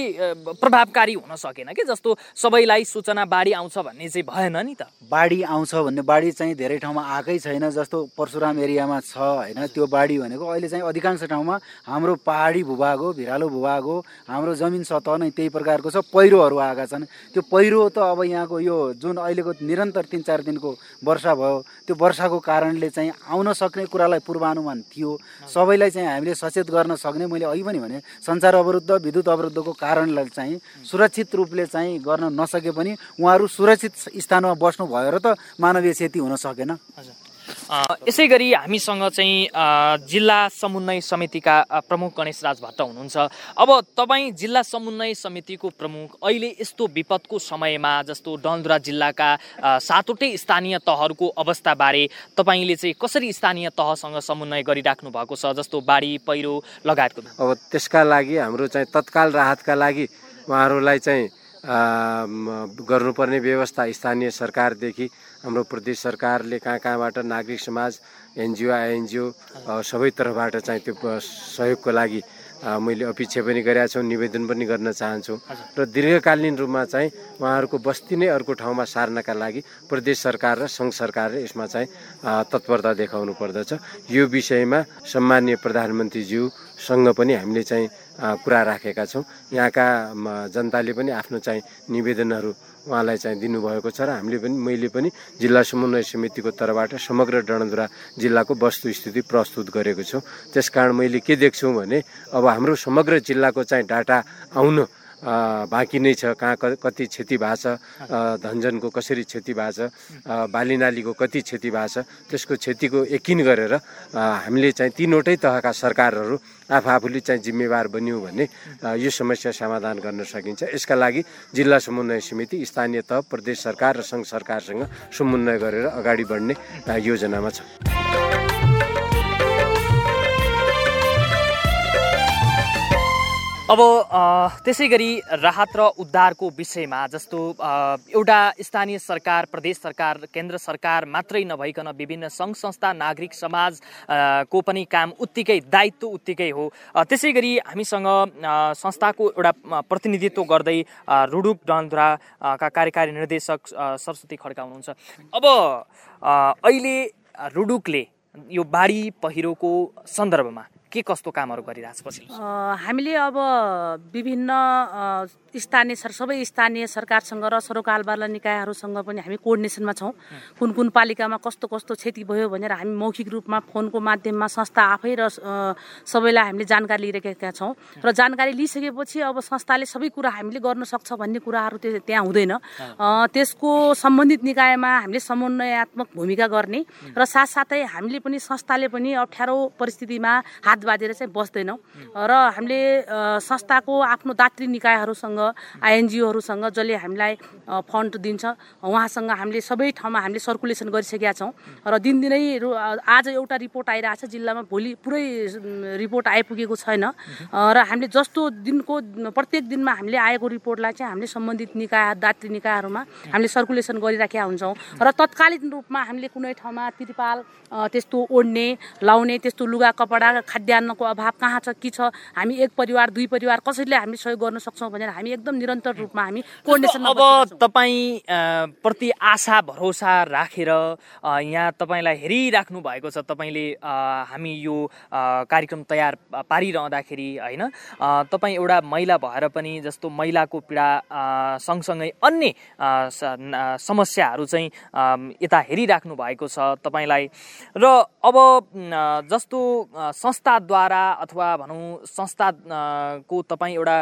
प्रभावकारी हुन सकेन कि? जस्तो सबैलाई सूचना बाढी आउँछ भन्ने चाहिँ भएन नि त। बाढी आउँछ भन्ने बाढी चाहिँ धेरै ठाउँमा आएकै छैन। जस्तो परशुराम एरियामा छ होइन त्यो बाढी भनेको अहिले चाहिँ अधिकांश ठाउँमा हाम्रो पहाडी भूभाग हो भिरालो भूभाग हो। हाम्रो जमिन त नै त्यही प्रकारको छ पहिरोहरू आएका छन्। त्यो पहिरो त अब यहाँको यो जुन अहिलेको निरन्तर तिन चार दिनको वर्षा भयो त्यो वर्षाको कारणले चाहिँ आउन सक्ने कुरालाई पूर्वानुमान थियो। सबैलाई चाहिँ हामीले सचेत गर्न सक्ने मैले अघि पनि भने सञ्चार अवरुद्ध विद्युत अवरुद्धको कारणलाई चाहिँ सुरक्षित रूपले चाहिँ गर्न नसके पनि उहाँहरू सुरक्षित स्थानमा बस्नु भयो र त मानवीय क्षति हुन सकेन। यसै गरी हामीसँग चाहिँ जिल्ला समन्वय समितिका प्रमुख गणेश राज भट्ट हुनुहुन्छ। अब तपाईँ जिल्ला समन्वय समितिको प्रमुख अहिले यस्तो विपदको समयमा जस्तो डलधुरा जिल्लाका सातवटै स्थानीय तहहरूको अवस्थाबारे तपाईँले चाहिँ कसरी स्थानीय तहसँग समन्वय गरिराख्नु भएको छ जस्तो बाढी पहिरो लगायतको अब त्यसका लागि हाम्रो चाहिँ तत्काल राहतका लागि उहाँहरूलाई चाहिँ गर्नुपर्ने व्यवस्था स्थानीय सरकारदेखि हाम्रो प्रदेश सरकारले कहाँ कहाँबाट नागरिक समाज एनजिओ आइएनजिओ सबै तर्फबाट चाहिँ त्यो सहयोगको लागि मैले अपेक्षा पनि गरेका छौँ निवेदन पनि गर्न चाहन्छु। र दीर्घकालीन रूपमा चाहिँ उहाँहरूको बस्ती नै अर्को ठाउँमा सार्नका लागि प्रदेश सरकार र सङ्घ सरकारले यसमा चाहिँ तत्परता देखाउनु पर्दछ। यो विषयमा सम्मान्य प्रधानमन्त्रीज्यूसँग पनि हामीले चाहिँ कुरा राखेका छौँ। यहाँका जनताले पनि आफ्नो चाहिँ निवेदनहरू उहाँलाई चाहिँ दिनुभएको छ र हामीले पनि मैले पनि जिल्ला समन्वय समितिको तर्फबाट समग्र डणधुरा जिल्लाको वस्तुस्थिति प्रस्तुत गरेको छु। त्यसकारण मैले के देख्छु भने अब हाम्रो समग्र जिल्लाको चाहिँ डाटा आउनु बाँकी नै छ। कहाँ कति क्षति भएको छ? धनजनको कसरी क्षति भएको छ? बालीनालीको कति क्षति भएको छ? त्यसको क्षतिको यकिन गरेर हामीले चाहिँ तिनवटै तहका सरकारहरू आफू आफूले चाहिँ जिम्मेवार बन्यौँ भने यो समस्या समाधान गर्न सकिन्छ। यसका लागि जिल्ला समन्वय समिति स्थानीय तह प्रदेश सरकार र सङ्घ सरकारसँग समन्वय गरेर अगाडि बढ्ने योजनामा छ। अब त्यसै गरी राहत र उद्धारको विषयमा जस्तो एउटा स्थानीय सरकार प्रदेश सरकार केन्द्र सरकार मात्रै नभइकन विभिन्न सङ्घ संस्था नागरिक समाज को पनि काम उत्तिकै दायित्व उत्तिकै हो। त्यसै गरी हामीसँग संस्थाको एउटा प्रतिनिधित्व गर्दै रुडुक डनधुराका कार्यकारी निर्देशक सरस्वती खड्का हुनुहुन्छ। अब अहिले रुडुकले यो बाढी पहिरोको सन्दर्भमा के कस्तो कामहरू गरिरहेको छ हामीले अब विभिन्न स्थानीय सर सबै स्थानीय सरकारसँग र सरोकारवाला निकायहरूसँग पनि हामी कोर्डिनेसनमा छौँ। कुन कुन पालिकामा कस्तो कस्तो क्षति भयो भनेर हामी मौखिक रूपमा फोनको माध्यममा संस्था आफै र सबैलाई हामीले जानकारी लिइरहेका छौँ। र जानकारी लिइसकेपछि अब संस्थाले सबै कुरा हामीले गर्न सक्छ भन्ने कुराहरू त्यहाँ हुँदैन। त्यसको सम्बन्धित निकायमा हामीले समन्वयात्मक भूमिका गर्ने र साथसाथै हामीले पनि संस्थाले पनि अप्ठ्यारो परिस्थितिमा हात बाँधेर चाहिँ बस्दैनौँ। र हामीले संस्थाको आफ्नो दात्री निकायहरूसँग आइएनजिओहरूसँग जसले हामीलाई फन्ड दिन्छ उहाँसँग हामीले सबै ठाउँमा हामीले सर्कुलेसन गरिसकेका छौँ। र दिनदिनै आज एउटा रिपोर्ट आइरहेको छ जिल्लामा भोलि पुरै रिपोर्ट आइपुगेको छैन। र हामीले जस्तो दिनको प्रत्येक दिनमा हामीले आएको रिपोर्टलाई चाहिँ हामीले सम्बन्धित निकाय दात्री निकायहरूमा हामीले सर्कुलेसन गरिराखेका हुन्छौँ। र तत्कालीन रूपमा हामीले कुनै ठाउँमा त्रिपाल त्यस्तो ओढ्ने लाउने त्यस्तो लुगा कपडा खाद्य ज्ञानको अभाव कहाँ छ के छ हामी एक परिवार दुई परिवार कसैले हामी सहयोग गर्न सक्छौँ भनेर हामी एकदम निरन्तर रूपमा हामी कोर्डिनेसनमा अब तपाईँ प्रति आशा भरोसा राखेर यहाँ तपाईँलाई हेरिराख्नु भएको छ तपाईँले हामी यो कार्यक्रम तयार पारिरहँदाखेरि होइन? तपाईँ एउटा महिला भएर पनि जस्तो महिलाको पीडा सँगसँगै अन्य समस्याहरू चाहिँ यता हेरिराख्नु भएको छ तपाईँलाई। र अब जस्तो अ, संस्थाद्वारा अथवा भनौँ संस्था अ, को तपाईँ एउटा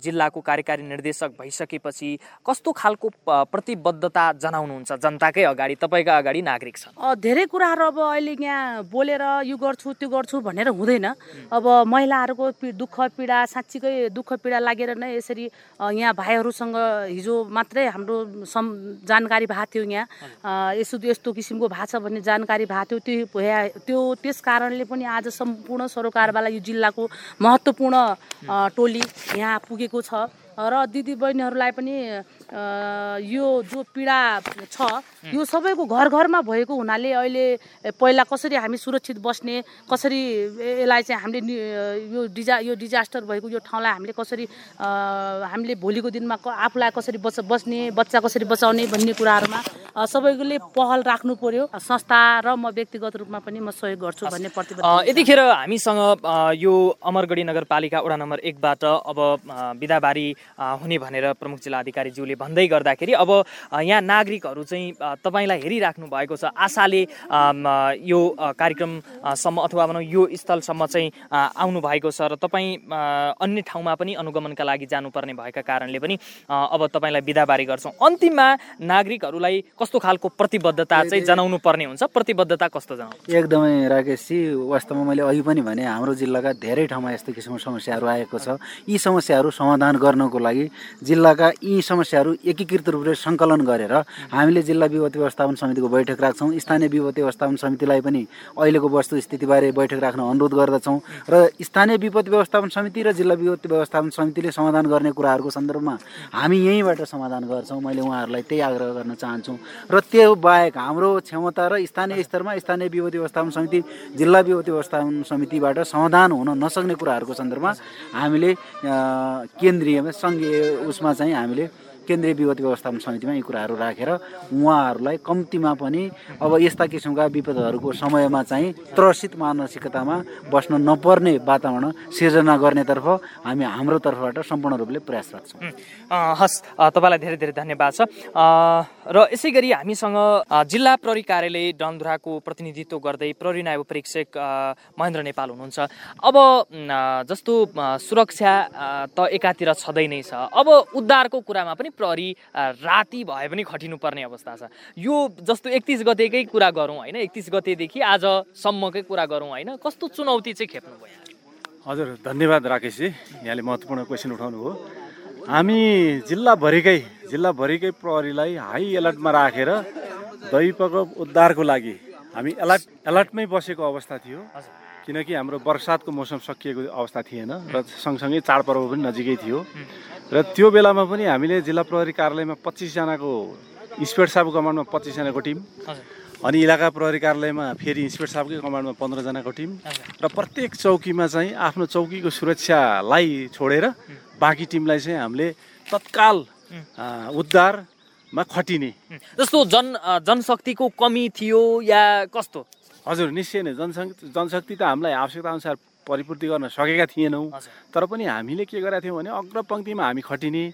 जिल्लाको कार्यकारी निर्देशक भइसकेपछि कस्तो खालको प्रतिबद्धता जनाउनुहुन्छ? जनताकै अगाडि तपाईँका अगाडि नागरिक अ, धेरै कुराहरू अब अहिले यहाँ बोलेर यो गर्छु त्यो गर्छु भनेर हुँदैन। अब महिलाहरूको दुःख पीडा साँच्चीकै दुःख पीडा लागेर नै यसरी यहाँ भाइहरूसँग हिजो मात्रै हाम्रो सम जानकारी भएको थियो यहाँ। अ, यस्तो किसिमको भएको छ भन्ने जानकारी भएको थियो त्यो त्यो त्यस कारणले पनि आज सम्पूर्ण सरोकारवाला यो जिल्लाको महत्त्वपूर्ण टोली यहाँ पुगेको छ। र दिदी बहिनीहरूलाई पनि यो जो पीडा छ यो सबैको घर घरमा भएको हुनाले अहिले पहिला कसरी हामी सुरक्षित बस्ने कसरी यसलाई चाहिँ हामीले यो डिजा यो डिजास्टर भएको यो ठाउँलाई हामीले कसरी हामीले भोलिको दिनमा आफूलाई कसरी बच बस्ने बच्चा कसरी बचाउने भन्ने कुराहरूमा सबैले पहल राख्नु पर्यो। संस्था र म व्यक्तिगत रूपमा पनि म सहयोग गर्छु भन्ने प्रतिबद्ध यतिखेर हामीसँग यो अमरगढी नगरपालिका वडा नम्बर एकबाट अब बिदाबारी हुने भनेर प्रमुख जिल्ला अधिकारीज्यूले भन्दै गर्दाखेरि अब यहाँ नागरिकहरू चाहिँ तपाईँलाई हेरिराख्नु भएको छ। आशाले यो कार्यक्रमसम्म अथवा भनौँ यो स्थलसम्म चाहिँ आउनु भएको छ र तपाईँ अन्य ठाउँमा पनि अनुगमनका लागि जानुपर्ने भएका कारणले पनि अब तपाईँलाई बिदाबारी गर्छौँ। अन्तिममा नागरिकहरूलाई कस्तो खालको प्रतिबद्धता चाहिँ जनाउनु पर्ने हुन्छ? प्रतिबद्धता कस्तो जनाउनु एकदमै राकेशजी वास्तवमा मैले अघि पनि भने हाम्रो जिल्लाका धेरै ठाउँमा यस्तो किसिमको समस्याहरू आएको छ। यी समस्याहरू समाधान गर्नको लागि जिल्लाका यी समस्याहरू एकीकृत रूपले सङ्कलन गरेर हामीले जिल्ला विपत्ति व्यवस्थापन समितिको बैठक राख्छौँ। स्थानीय विपत्ति व्यवस्थापन समितिलाई पनि अहिलेको वस्तुस्थितिबारे बैठक राख्न अनुरोध गर्दछौँ र स्थानीय विपत्ति व्यवस्थापन समिति र जिल्ला विपत्ति व्यवस्थापन समितिले समाधान गर्ने कुराहरूको सन्दर्भमा हामी यहीँबाट समाधान गर्छौँ। मैले उहाँहरूलाई त्यही आग्रह गर्न चाहन्छु। र त्यो बाहेक हाम्रो क्षमता र स्थानीय स्तरमा स्थानीय विपत्ति व्यवस्थापन समिति जिल्ला विपत्ति व्यवस्थापन समितिबाट समाधान हुन नसक्ने कुराहरूको सन्दर्भमा हामीले अ, केन्द्रीय सङ्घीय उसमा चाहिँ हामीले केन्द्रीय विपत्ति व्यवस्थापन समितिमा यी कुराहरू राखेर उहाँहरूलाई कम्तीमा पनि अब यस्ता किसिमका विपदहरूको समयमा चाहिँ त्रसित मानसिकतामा बस्न नपर्ने वातावरण सिर्जना गर्नेतर्फ हामी हाम्रो तर्फबाट सम्पूर्ण रूपले प्रयासरत छौँ हस् तपाईँलाई धेरै धेरै धन्यवाद छ। र यसै गरी हामीसँग जिल्ला प्रहरी कार्यालय डनधुराको प्रतिनिधित्व गर्दै प्रहरी नायब परीक्षक महेन्द्र नेपाल हुनुहुन्छ। अब जस्तो सुरक्षा त एकातिर छँदै नै छ। अब उद्धारको कुरामा पनि प्रहरी राति भए पनि खटिनु पर्ने अवस्था छ। यो जस्तो एकतिस गतेकै कुरा गरौँ होइन एकतिस गतेदेखि आजसम्मकै कुरा गरौँ होइन कस्तो चुनौती चाहिँ खेप्नु भयो? हजुर धन्यवाद राकेशजी यहाँले महत्त्वपूर्ण क्वेसन उठाउनु हो हामी जिल्लाभरिकै जिल्लाभरिकै प्रहरीलाई हाई एलर्टमा राखेर दैवको उद्धारको लागि हामी एलर्ट एलर्टमै बसेको अवस्था थियो। किनकि हाम्रो वर्षातको मौसम सकिएको अवस्था थिएन र सँगसँगै चाडपर्व पनि नजिकै थियो। र त्यो बेलामा पनि हामीले जिल्ला प्रहरी कार्यालयमा पच्चिसजनाको इन्सपेक्टर साहबको कमान्डमा पच्चिसजनाको टिम अनि इलाका प्रहरी कार्यालयमा फेरि इन्सपेक्टर साहबकै कमान्डमा पन्ध्रजनाको टिम र प्रत्येक चौकीमा चाहिँ आफ्नो चौकीको सुरक्षालाई छोडेर बाँकी टिमलाई चाहिँ हामीले तत्काल उद्धारमा खटिने। जस्तो जन जनशक्तिको कमी थियो या कस्तो? हजुर निश्चय नै जनशक्ति जनशक्ति त हामीलाई आवश्यकता अनुसार परिपूर्ति गर्न सकेका थिएनौँ। तर पनि हामीले के गरेका थियौँ भने अग्रपङ्क्तिमा हामी खटिने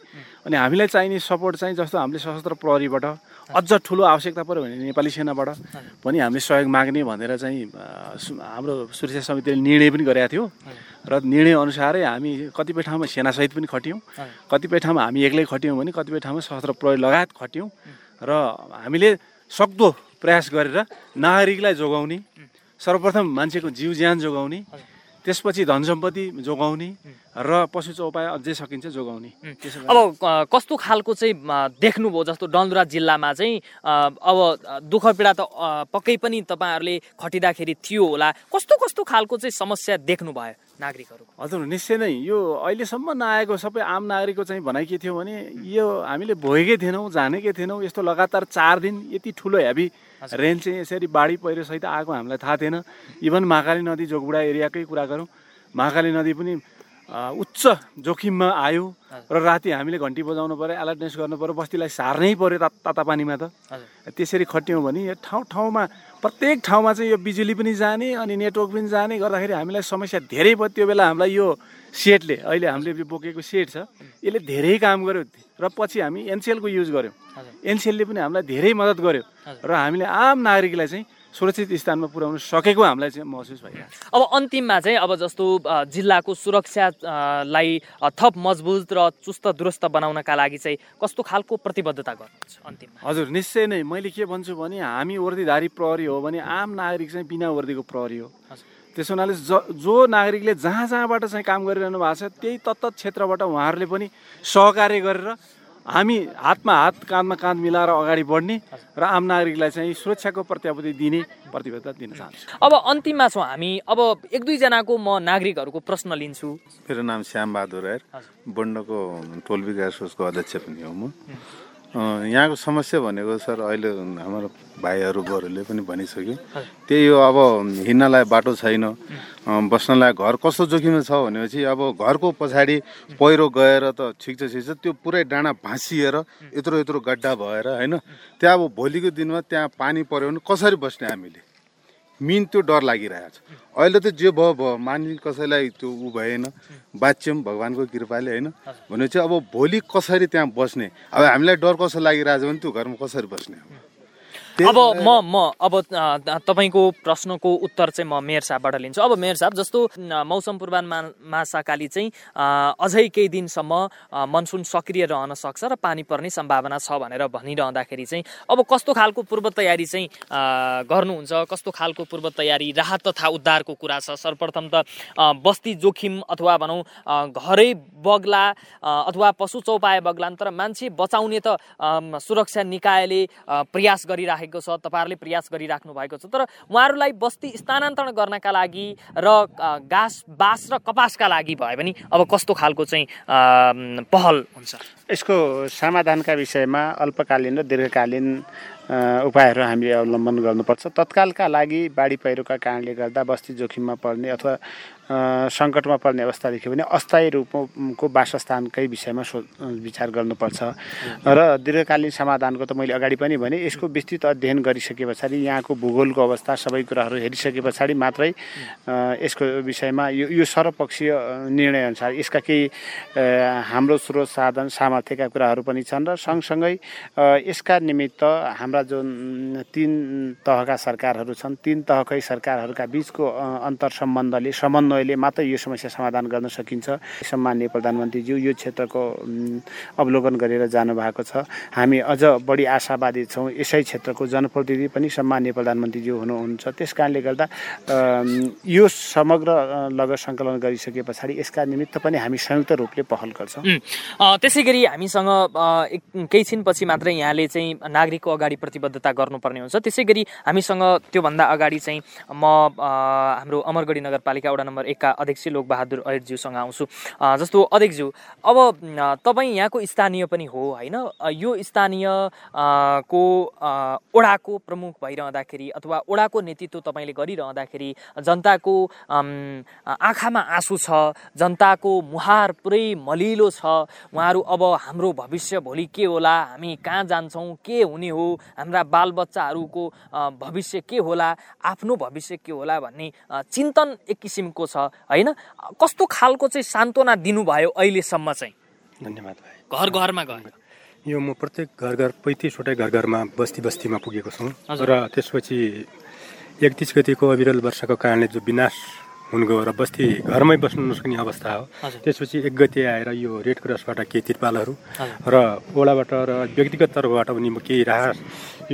अनि हामीलाई चाहिने सपोर्ट चाहिँ जस्तो हामीले सशस्त्र प्रहरीबाट अझ ठुलो आवश्यकता पऱ्यो भने नेपाली सेनाबाट पनि हामीले सहयोग माग्ने भनेर चाहिँ हाम्रो सुरक्षा समितिले निर्णय पनि गरेका थियो। र निर्णय अनुसारै हामी कतिपय ठाउँमा सेनासहित पनि खट्यौँ। कतिपय ठाउँमा हामी एक्लै खट्यौँ भने कतिपय ठाउँमा सशस्त्र प्रहरी लगायत खट्यौँ। र हामीले सक्दो प्रयास गरेर नागरिकलाई जोगाउने सर्वप्रथम मान्छेको जीव ज्यान जोगाउने त्यसपछि धन सम्पत्ति जोगाउने र पशु चौपाय अझै सकिन्छ जोगाउने। अब कस्तो खालको चाहिँ देख्नुभयो जस्तो डलधुरा जिल्लामा चाहिँ अब दुःख पीडा त पक्कै पनि तपाईँहरूले खटिँदाखेरि थियो होला। कस्तो कस्तो खालको चाहिँ समस्या देख्नुभयो? नागरिकहरूको। हजुर निश्चय नै। यो अहिलेसम्म नआएको सबै आम नागरिकको चाहिँ भनाइ के थियो भने यो हामीले भोगेकै थिएनौँ जानेकै थिएनौँ यस्तो लगातार चार दिन यति ठुलो हेभी रेन चाहिँ यसरी बाढी पहिरोसहित आएको हामीलाई थाहा थिएन। इभन महाकाली नदी जोगबुडा एरियाकै कुरा गरौँ। महाकाली नदी पनि उच्च जोखिममा आयो र राति हामीले घन्टी बजाउनु पऱ्यो एलर्टनेस गर्नु पऱ्यो बस्तीलाई सार्नै पऱ्यो ताता पानीमा त। त्यसरी खट्यौँ भने यो ठाउँ ठाउँमा प्रत्येक ठाउँमा चाहिँ यो बिजुली पनि जाने अनि नेटवर्क पनि जाने गर्दाखेरि हामीलाई समस्या धेरै भयो। त्यो बेला हामीलाई यो सेटले अहिले हामीले बोकेको सेट छ यसले धेरै काम गर्यो र पछि हामी एनसिएलको युज गऱ्यौँ एनसिएलले पनि हामीलाई धेरै मद्दत गर्यो। र हामीले आम नागरिकलाई चाहिँ सुरक्षित स्थानमा पुर्याउन सकेको हामीलाई चाहिँ महसुस भइरहेको अब अन्तिममा चाहिँ अब जस्तो जिल्लाको सुरक्षालाई थप मजबुत र चुस्त दुरुस्त बनाउनका लागि चाहिँ कस्तो खालको प्रतिबद्धता गर्नुहुन्छ अन्तिममा? हजुर निश्चय नै। मैले के भन्छु भने हामी वर्दीधारी प्रहरी हो भने आम नागरिक चाहिँ बिना वर्दीको प्रहरी हो। त्यसो हुनाले ज जो नागरिकले जहाँ जहाँबाट चाहिँ काम गरिरहनु भएको छ त्यही तत्त क्षेत्रबाट उहाँहरूले पनि सहकार्य गरेर हामी हातमा हात काँधमा काँध मिलाएर अगाडि बढ्ने र आम नागरिकलाई चाहिँ सुरक्षाको प्रत्याभूति दिने प्रतिबद्धता दिन चाहन्छु। अब अन्तिममा छौँ हामी। अब एक दुईजनाको म नागरिकहरूको प्रश्न लिन्छु। मेरो नाम श्याम बहादुर रायर बन्डको टोल विकास कोषको अध्यक्ष पनि हो म। यहाँको समस्या भनेको सर अहिले हाम्रो भाइहरू बरूले पनि भनिसक्यो। त्यही हो अब हिँड्नलाई बाटो छैन। बस्नलाई घर कस्तो जोखिममा छ भनेपछि अब घरको पछाडि पहिरो गएर त ठिक छ ठिक छ त्यो पुरै डाँडा भाँसिएर यत्रो यत्रो गड्डा भएर होइन? त्यहाँ अब भोलिको दिनमा त्यहाँ पानी पऱ्यो भने कसरी बस्ने हामीले? मिन त्यो डर लागिरहेको छ। अहिले त जे भयो भयो। मानि कसैलाई त्यो ऊ भएन। बाँच्यौँ भगवान्को कृपाले होइन? भनेपछि अब भोलि कसरी त्यहाँ बस्ने? अब हामीलाई डर कसो लागिरहेको छ भने त्यो घरमा कसरी बस्ने? अब म म अब तपाईँको प्रश्नको उत्तर चाहिँ म मेयर साहबबाट लिन्छु। अब मेयर साहब जस्तो मौसम पूर्वानुमान महाशाखाले चाहिँ अझै केही दिनसम्म मनसुन सक्रिय रहन सक्छ र पानी पर्ने सम्भावना छ भनेर भनिरहँदाखेरि चाहिँ अब कस्तो खालको पूर्व तयारी चाहिँ गर्नुहुन्छ? कस्तो खालको पूर्व तयारी राहत तथा उद्धारको कुरा छ? सर्वप्रथम त बस्ती जोखिम अथवा भनौँ घरै बग्ला अथवा पशु चौपाए बग्लान् तर मान्छे बचाउने त सुरक्षा निकायले प्रयास गरिराखेको भएको छ तपाईँहरूले प्रयास गरिराख्नु भएको छ। तर उहाँहरूलाई बस्ती स्थानान्तरण गर्नका लागि र घाँस बाँस र कपासका लागि भयो भने अब कस्तो खालको चाहिँ पहल हुन्छ? यसको समाधानका विषयमा अल्पकालीन र दीर्घकालीन उपायहरू हामीले अवलम्बन गर्नुपर्छ। तत्कालका लागि बाढी पहिरोका कारणले गर्दा बस्ती जोखिममा पर्ने अथवा सङ्कटमा पर्ने अवस्था देख्यो भने अस्थायी रूपको वासस्थानकै विषयमा सो विचार गर्नुपर्छ। र दीर्घकालीन समाधानको त मैले अगाडि पनि भने यसको विस्तृत अध्ययन गरिसके पछाडि यहाँको भूगोलको अवस्था सबै कुराहरू हेरिसके पछाडि मात्रै यसको विषयमा यो यो सर्वपक्षीय निर्णयअनुसार यसका केही हाम्रो स्रोत साधन सामर्थ्यका कुराहरू पनि छन् र सँगसँगै यसका निमित्त हाम्रा जुन तिन तहका सरकारहरू छन् तिन तहकै सरकारहरूका बिचको अन्तर सम्बन्धले समन्वय समन्वयले मात्रै यो समस्या समाधान गर्न सकिन्छ। सम्मान्य प्रधानमन्त्रीज्यू यो क्षेत्रको अवलोकन गरेर जानुभएको छ। हामी अझ बढी आशावादी छौँ। यसै क्षेत्रको जनप्रतिनिधि पनि सम्मान्य प्रधानमन्त्रीज्यू हुनुहुन्छ। त्यस कारणले गर्दा यो समग्र लगत सङ्कलन गरिसके पछाडि यसका निमित्त पनि हामी संयुक्त रूपले पहल गर्छौँ। त्यसै गरी हामीसँग केही छिनपछि मात्रै यहाँले चाहिँ नागरिकको अगाडि प्रतिबद्धता गर्नुपर्ने हुन्छ। त्यसै गरी हामीसँग त्योभन्दा अगाडि चाहिँ म हाम्रो अमरगढी नगरपालिका वडा नम्बर एकका अध्यक्ष लोकबहादुर अहिरज्यूसँग आउँछु। जस्तो अध्यक्षज्यू अब तपाईँ यहाँको स्थानीय पनि हो होइन? यो स्थानीय को ओडाको प्रमुख भइरहँदाखेरि अथवा ओडाको नेतृत्व तपाईँले गरिरहँदाखेरि जनताको आँखामा आँसु छ जनताको मुहार पुरै मलिलो छ उहाँहरू अब हाम्रो भविष्य भोलि के होला? हामी कहाँ जान्छौँ? के हुने हो? हाम्रा बालबच्चाहरूको भविष्य के होला? आफ्नो भविष्य के होला भन्ने चिन्तन एक किसिमको छ होइन? कस्तो खालको चाहिँ सान्त्वना दिनुभयो अहिलेसम्म चाहिँ? धन्यवाद भाइ। घर घरमा गएर। यो म प्रत्येक घर घर पैँतिसवटै घर घरमा बस्ती बस्तीमा पुगेको छु। र त्यसपछि एकतिस गतिको अविरल वर्षाको कारणले जो विनाश हुन गयो र बस्ती घरमै बस्नु नसक्ने अवस्था हो। त्यसपछि एक गति आएर यो रेड क्रसबाट केही तिरपालहरू र ओडाबाट र व्यक्तिगत तर्फबाट पनि केही राहत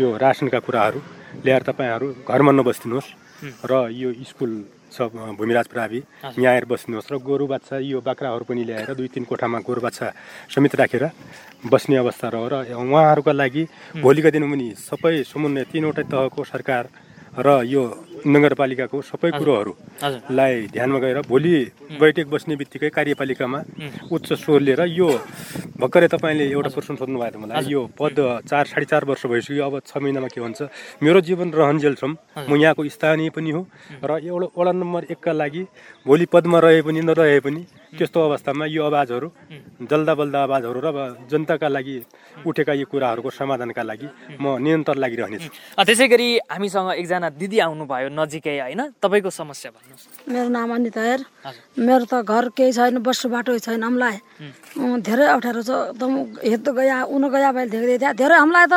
यो रासनका कुराहरू ल्याएर तपाईँहरू घरमा नबस्दिनुहोस् र यो स्कुल छ भूमिराज प्रावि यहाँ आएर बस्नुहोस् र गोरु बाछा यो बाख्राहरू पनि ल्याएर दुई तिन कोठामा गोरु बाछा समेत राखेर बस्ने अवस्था रह्यो र उहाँहरूका लागि भोलिका दिनमा पनि सबै समुन्नय तिनवटै तहको सरकार र यो नगरपालिकाको सबै कुरोहरूलाई ध्यानमा गएर भोलि बैठक बस्ने बित्तिकै कार्यपालिकामा उच्च स्वर लिएर यो भर्खरै तपाईँले एउटा प्रश्न सोध्नु भएको मलाई। यो पद चार साढे चार वर्ष भइसक्यो अब छ महिनामा के भन्छ मेरो जीवन रहन्जेलसम्म म यहाँको स्थानीय पनि हो र एउटा वडा नम्बर एकका लागि भोलि पदमा रहे पनि नरहे पनि त्यस्तो अवस्थामा यो आवाजहरू जल्दा बल्दा आवाजहरू र जनताका लागि उठेका यी कुराहरूको समाधानका लागि म निरन्तर लागिरहनेछु। त्यसै गरी हामीसँग एकजना दिदी आउनुभयो नजिकै होइन? तपाईँको समस्या भन्नुहोस्। मेरो नाम अनिता हेर। मेरो त घर केही छैन बस्नु बाटो छैन हामीलाई। धेरै अप्ठ्यारो छ। एकदम हेर्दो गया उन गया भए धेरै धेरै हामीलाई त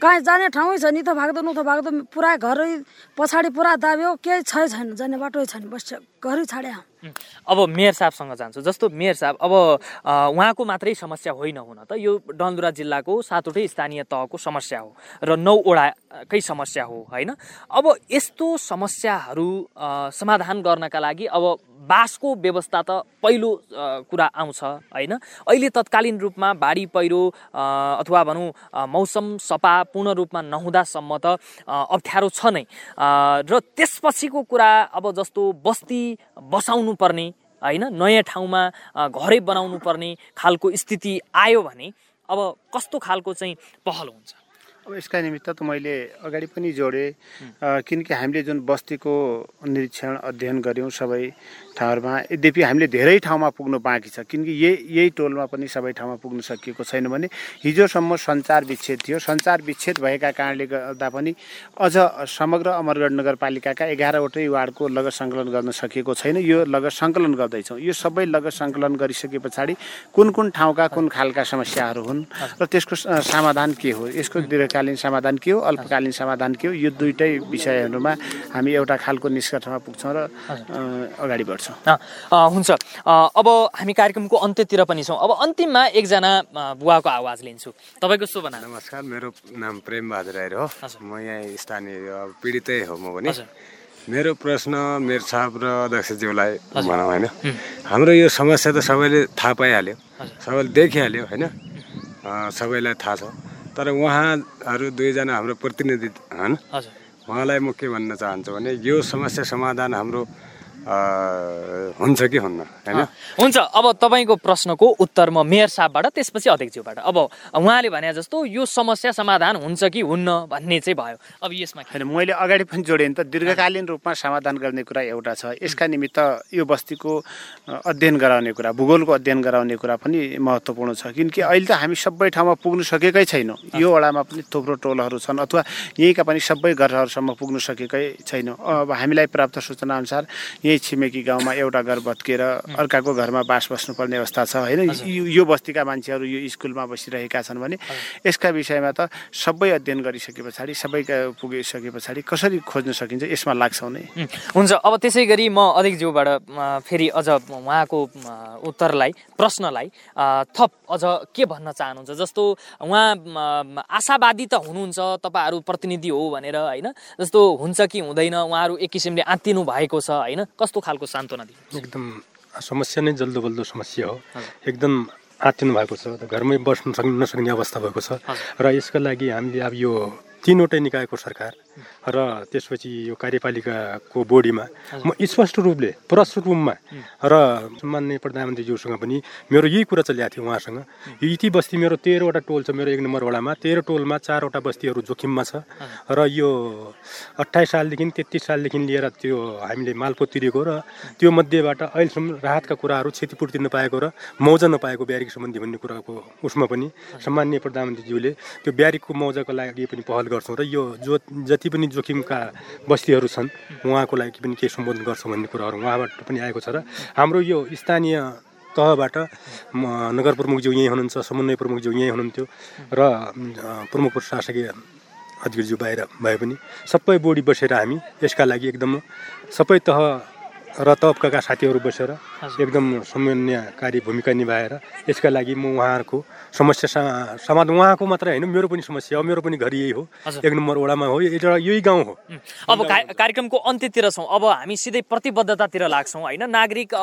कहीँ जाने ठाउँै नि त भाग्दो नु त भाग्दो पुरा घरै पछाडि पुरा दाब्यो केही छै छैन जाने बाटो छैन बस घरै छाडे अब मेयर साहबसँग जान्छु। जस्तो मेयर साहब अब उहाँको मात्रै समस्या होइन हुन त यो डन्दुरा जिल्लाको सातवटै स्थानीय तहको समस्या हो र नौवटाकै समस्या हो होइन? अब यस्तो समस्याहरू समाधान गर्नका लागि अब बासको व्यवस्था त पहिलो कुरा आउँछ होइन? अहिले तत्कालीन रूपमा बाढी पहिरो अथवा भनौँ मौसम सपा पूर्ण रूपमा नहुँदासम्म त अप्ठ्यारो छ नै। र त्यसपछिको कुरा अब जस्तो बस्ती बसाउनु पर्ने होइन? नयाँ ठाउँमा घरै बनाउनु पर्ने खालको स्थिति आयो भने अब कस्तो खालको चाहिँ पहल हुन्छ? अब यसका निमित्त त मैले अगाडि पनि जोडेँ। किनकि हामीले जुन बस्तीको निरीक्षण अध्ययन गऱ्यौँ सबै ठाउँहरूमा यद्यपि हामीले धेरै ठाउँमा पुग्नु बाँकी छ किनकि यही यही टोलमा पनि सबै ठाउँमा पुग्न सकिएको छैन भने हिजोसम्म सञ्चार विच्छेद थियो। सञ्चार विच्छेद भएका कारणले गर्दा पनि अझ समग्र अमरगढ नगरपालिकाका एघारवटै वार्डको लगत सङ्कलन गर्न सकिएको छैन। यो लगत सङ्कलन गर्दैछौँ। यो सबै लगत सङ्कलन गरिसके पछाडि कुन कुन ठाउँका कुन खालका समस्याहरू हुन् र त्यसको समाधान के हो? यसको दीर्घकालीन समाधान के हो अल्पकालीन समाधान के हो यो दुइटै विषयहरूमा हामी एउटा खालको निष्कर्षमा पुग्छौँ र अगाडि बढ्छौँ। हुन्छ। अब हामी कार्यक्रमको अन्त्यतिर पनि छौँ। अब अन्तिममा एकजना बुवाको आवाज लिन्छु। तपाईँको शुभ नाम? नमस्कार मेरो नाम प्रेम बहादुर राई हो म यहाँ स्थानीय पीडितै हो म पनि। मेरो प्रश्न मेरो साहब र अध्यक्षज्यूलाई भनौँ होइन? हाम्रो यो समस्या त सबैले थाहा पाइहाल्यो। सबैले देखिहाल्यो होइन? सबैलाई थाहा छ। तर उहाँहरू दुईजना हाम्रो प्रतिनिधि होइन उहाँलाई म के भन्न चाहन्छु भने यो समस्या समाधान हाम्रो हुन्छ कि हुन्न होइन? हुन्छ अब तपाईँको प्रश्नको उत्तर म मेयर साहबबाट त्यसपछि अध्यक्षज्यूबाट। अब उहाँले भने जस्तो यो समस्या समाधान हुन्छ कि हुन्न भन्ने चाहिँ भयो। अब यसमा होइन मैले अगाडि पनि जोडेँ नि त दीर्घकालीन रूपमा समाधान गर्ने कुरा एउटा छ। यसका निमित्त यो बस्तीको अध्ययन गराउने कुरा भूगोलको अध्ययन गराउने कुरा पनि महत्त्वपूर्ण छ। किनकि अहिले त हामी सबै ठाउँमा पुग्नु सकेकै छैनौँ। यो वडामा पनि थुप्रो टोलहरू छन् अथवा यहीँका पनि सबै घरहरूसम्म पुग्नु सकेकै छैनौँ। अब हामीलाई प्राप्त सूचना अनुसार यही छिमेकी गाउँमा एउटा घर भत्किएर अर्काको घरमा बास बस्नुपर्ने अवस्था छ होइन? यो बस्तीका मान्छेहरू यो स्कुलमा बसिरहेका छन् भने यसका विषयमा त सबै अध्ययन गरिसके पछाडि सबैका पुगिसके पछाडि कसरी खोज्न सकिन्छ यसमा लाग्छौँ नै। हुन्छ। अब त्यसै गरी म अध्यक्षज्यूबाट फेरि अझ उहाँको उत्तरलाई प्रश्नलाई थप अझ के भन्न चाहनुहुन्छ? जस्तो उहाँ आशावादी त हुनुहुन्छ तपाईँहरू प्रतिनिधि हो भनेर होइन? जस्तो हुन्छ कि हुँदैन उहाँहरू एक किसिमले आत्तिनु भएको छ होइन? कस्तो खालको सान्त्वना दिनु एकदम समस्या नै जल्दो बल्दो समस्या हो। एकदम आत्तिनु भएको छ घरमै बस्नु सक्ने नसक्ने अवस्था भएको छ। र यसका लागि हामीले अब यो तिनवटै निकायको सरकार र त्यसपछि यो कार्यपालिकाको बोडीमा म स्पष्ट रूपले प्रष्ट रूपमा र मान्य प्रधानमन्त्रीज्यूसँग पनि मेरो यही कुरा चलिरहेको थियो उहाँसँग। यति बस्ती मेरो तेह्रवटा टोल छ मेरो एक नम्बर वडामा। तेह्र टोलमा चारवटा बस्तीहरू जोखिममा छ। र यो अठाइस सालदेखि तेत्तिस सालदेखि लिएर त्यो हामीले मालपो तिरेको र त्यो मध्येबाट अहिलेसम्म राहतका कुराहरू क्षतिपूर्ति नपाएको र मौजा नपाएको ब्यारिक सम्बन्धी भन्ने कुराको उसमा पनि सम्मान्य प्रधानमन्त्रीज्यूले त्यो ब्यारिकको मौजाको लागि पनि पहल गर्छौँ र यो जो जति पनि जोखिमका बस्तीहरू छन् उहाँको लागि पनि केही सम्बोधन गर्छौँ भन्ने कुराहरू उहाँबाट पनि आएको छ र हाम्रो यो स्थानीय तहबाट नगर प्रमुखज्यू यहीँ हुनुहुन्छ समन्वय प्रमुखज्यू यहीँ हुनुहुन्थ्यो र प्रमुख प्रशासकीय अधिकृतज्यू बाहिर भए पनि सबै बोडी बसेर हामी यसका लागि एकदम सबै तह र तबका साथीहरू बसेर एकदम समन्वयकारी भूमिका निभाएर यसका लागि म उहाँहरूको समस्या समाधान उहाँको मात्र होइन मेरो पनि समस्या हो मेरो पनि घर यही हो। एक नम्बर वडामा हो एउटा यही गाउँ हो। अब कार्यक्रमको अन्त्यतिर छौँ अब हामी सिधै प्रतिबद्धतातिर लाग्छौँ होइन? नागरिक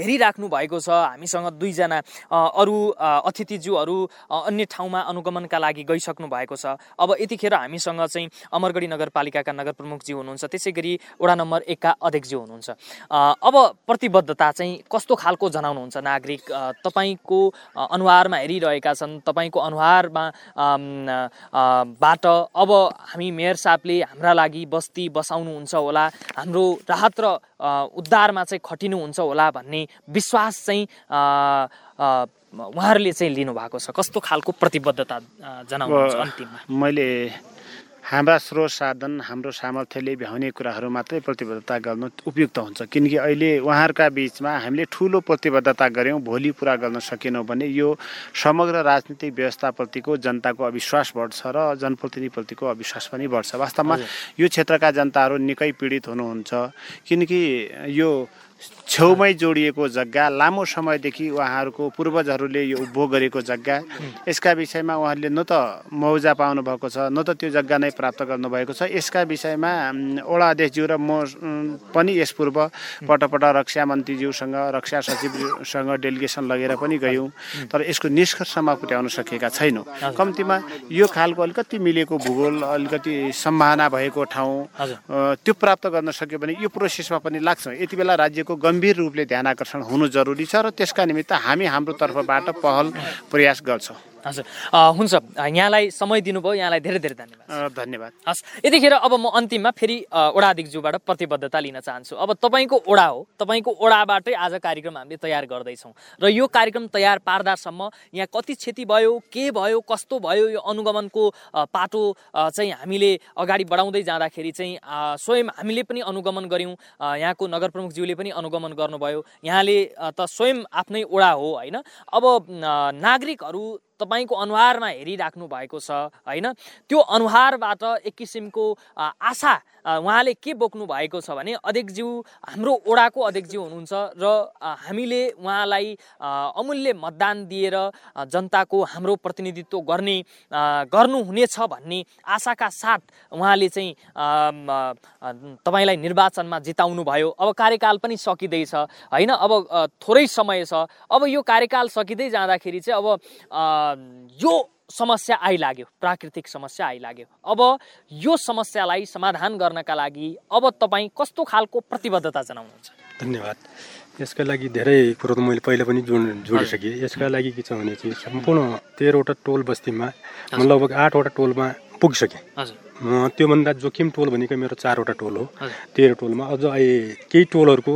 हेरिराख्नु भएको छ हामीसँग दुईजना अरू अतिथिज्यूहरू अन्य ठाउँमा अनुगमनका लागि गइसक्नु भएको छ। अब यतिखेर हामीसँग चाहिँ अमरगढी नगरपालिकाका नगर प्रमुखज्यू हुनुहुन्छ त्यसै गरी वडा नम्बर एकका अध्यक्षज्यू हुनुहुन्छ। अब प्रतिबद्धता चाहिँ कस्तो खालको जनाउनुहुन्छ नागरिक? तपाईँको अनुहारमा हेरिरहेका छन् तपाईँको अनुहारमा बाट अब हामी मेयर साहबले हाम्रा लागि बस्ती बसाउनुहुन्छ होला हाम्रो राहत र उद्धारमा चाहिँ खटिनुहुन्छ होला भन्ने विश्वास चाहिँ उहाँहरूले चाहिँ लिनुभएको छ। कस्तो खालको प्रतिबद्धता जनाउनुहुन्छ अन्तिममा? मैले हाम्रा स्रोत साधन हाम्रो सामर्थ्यले भ्याउने कुराहरू मात्रै प्रतिबद्धता गर्नु उपयुक्त हुन्छ। किनकि अहिले उहाँहरूका बिचमा हामीले ठुलो प्रतिबद्धता गऱ्यौँ भोलि पुरा गर्न सकेनौँ भने यो समग्र राजनीतिक व्यवस्थाप्रतिको जनताको अविश्वास बढ्छ र जनप्रतिनिधिप्रतिको अविश्वास पनि बढ्छ। वास्तवमा यो क्षेत्रका जनताहरू निकै पीडित हुनुहुन्छ। किनकि यो छेउमै जोडिएको जग्गा लामो समयदेखि उहाँहरूको पूर्वजहरूले यो उपभोग गरेको जग्गा। यसका विषयमा उहाँहरूले न त मुआवजा पाउनु भएको छ न त त्यो जग्गा नै प्राप्त गर्नुभएको छ। यसका विषयमा वडा अध्यक्षज्यू र म पनि यस पूर्व पटपट रक्षा मन्त्रीज्यूसँग रक्षा सचिवसँग डेलिगेसन लगेर पनि गयौँ। तर यसको निष्कर्षमा पुर्याउन सकेका छैनौँ। कम्तीमा यो खालको अलिकति मिलेको भूगोल अलिकति सम्भावना भएको ठाउँ त्यो प्राप्त गर्न सक्यो भने यो प्रोसेसमा पनि लाग्छ। यति बेला राज्यको गम्भीर रूपले ध्यान आकर्षण हुनु जरुरी छ र त्यसका निमित्त हामी हाम्रो तर्फबाट पहल प्रयास गर्छौँ। हजुर। हुन्छ। यहाँलाई समय दिनुभयो। यहाँलाई धेरै धेरै धन्यवाद। धन्यवाद। हस् यतिखेर अब म अन्तिममा फेरि ओडाधिकज्यूबाट प्रतिबद्धता लिन चाहन्छु। अब तपाईँको ओडा हो। तपाईँको ओडाबाटै आज कार्यक्रम हामीले तयार गर्दैछौँ। र यो कार्यक्रम तयार पार्दासम्म यहाँ कति क्षति भयो के भयो कस्तो भयो यो अनुगमनको पाटो चाहिँ हामीले अगाडि बढाउँदै जाँदाखेरि चाहिँ स्वयं हामीले पनि अनुगमन गऱ्यौँ। यहाँको नगर प्रमुखज्यूले पनि अनुगमन गर्नुभयो। यहाँले त स्वयं आफ्नै ओडा हो होइन? अब नागरिकहरू तपाईँको अनुहारमा हेरिराख्नु भएको छ होइन? त्यो अनुहारबाट एक किसिमको आशा उहाँले के बोक्नु भएको छ भने अध्यक्षज्यू हाम्रो ओडाको अध्यक्षज्यू हुनुहुन्छ र हामीले उहाँलाई अमूल्य मतदान दिएर जनताको हाम्रो प्रतिनिधित्व गर्ने गर्नुहुनेछ भन्ने आशाका साथ उहाँले चाहिँ तपाईँलाई निर्वाचनमा जिताउनु भयो अब कार्यकाल पनि सकिँदैछ होइन? अब थोरै समय छ। अब यो कार्यकाल सकिँदै जाँदाखेरि चाहिँ अब यो समस्या आइलाग्यो प्राकृतिक समस्या आइलाग्यो। अब यो समस्यालाई समाधान गर्नका लागि अब तपाईँ कस्तो खालको प्रतिबद्धता जनाउनुहुन्छ? धन्यवाद। यसका लागि धेरै कुरो त मैले पहिला पनि जोड जोडिसकेँ। यसका लागि के छ भने चाहिँ सम्पूर्ण तेह्रवटा टोल बस्तीमा म लगभग आठवटा टोलमा पुगिसकेँ। त्योभन्दा जोखिम टोल भनेको मेरो चारवटा टोल हो। तेह्र टोलमा अझ अहिले केही टोलहरूको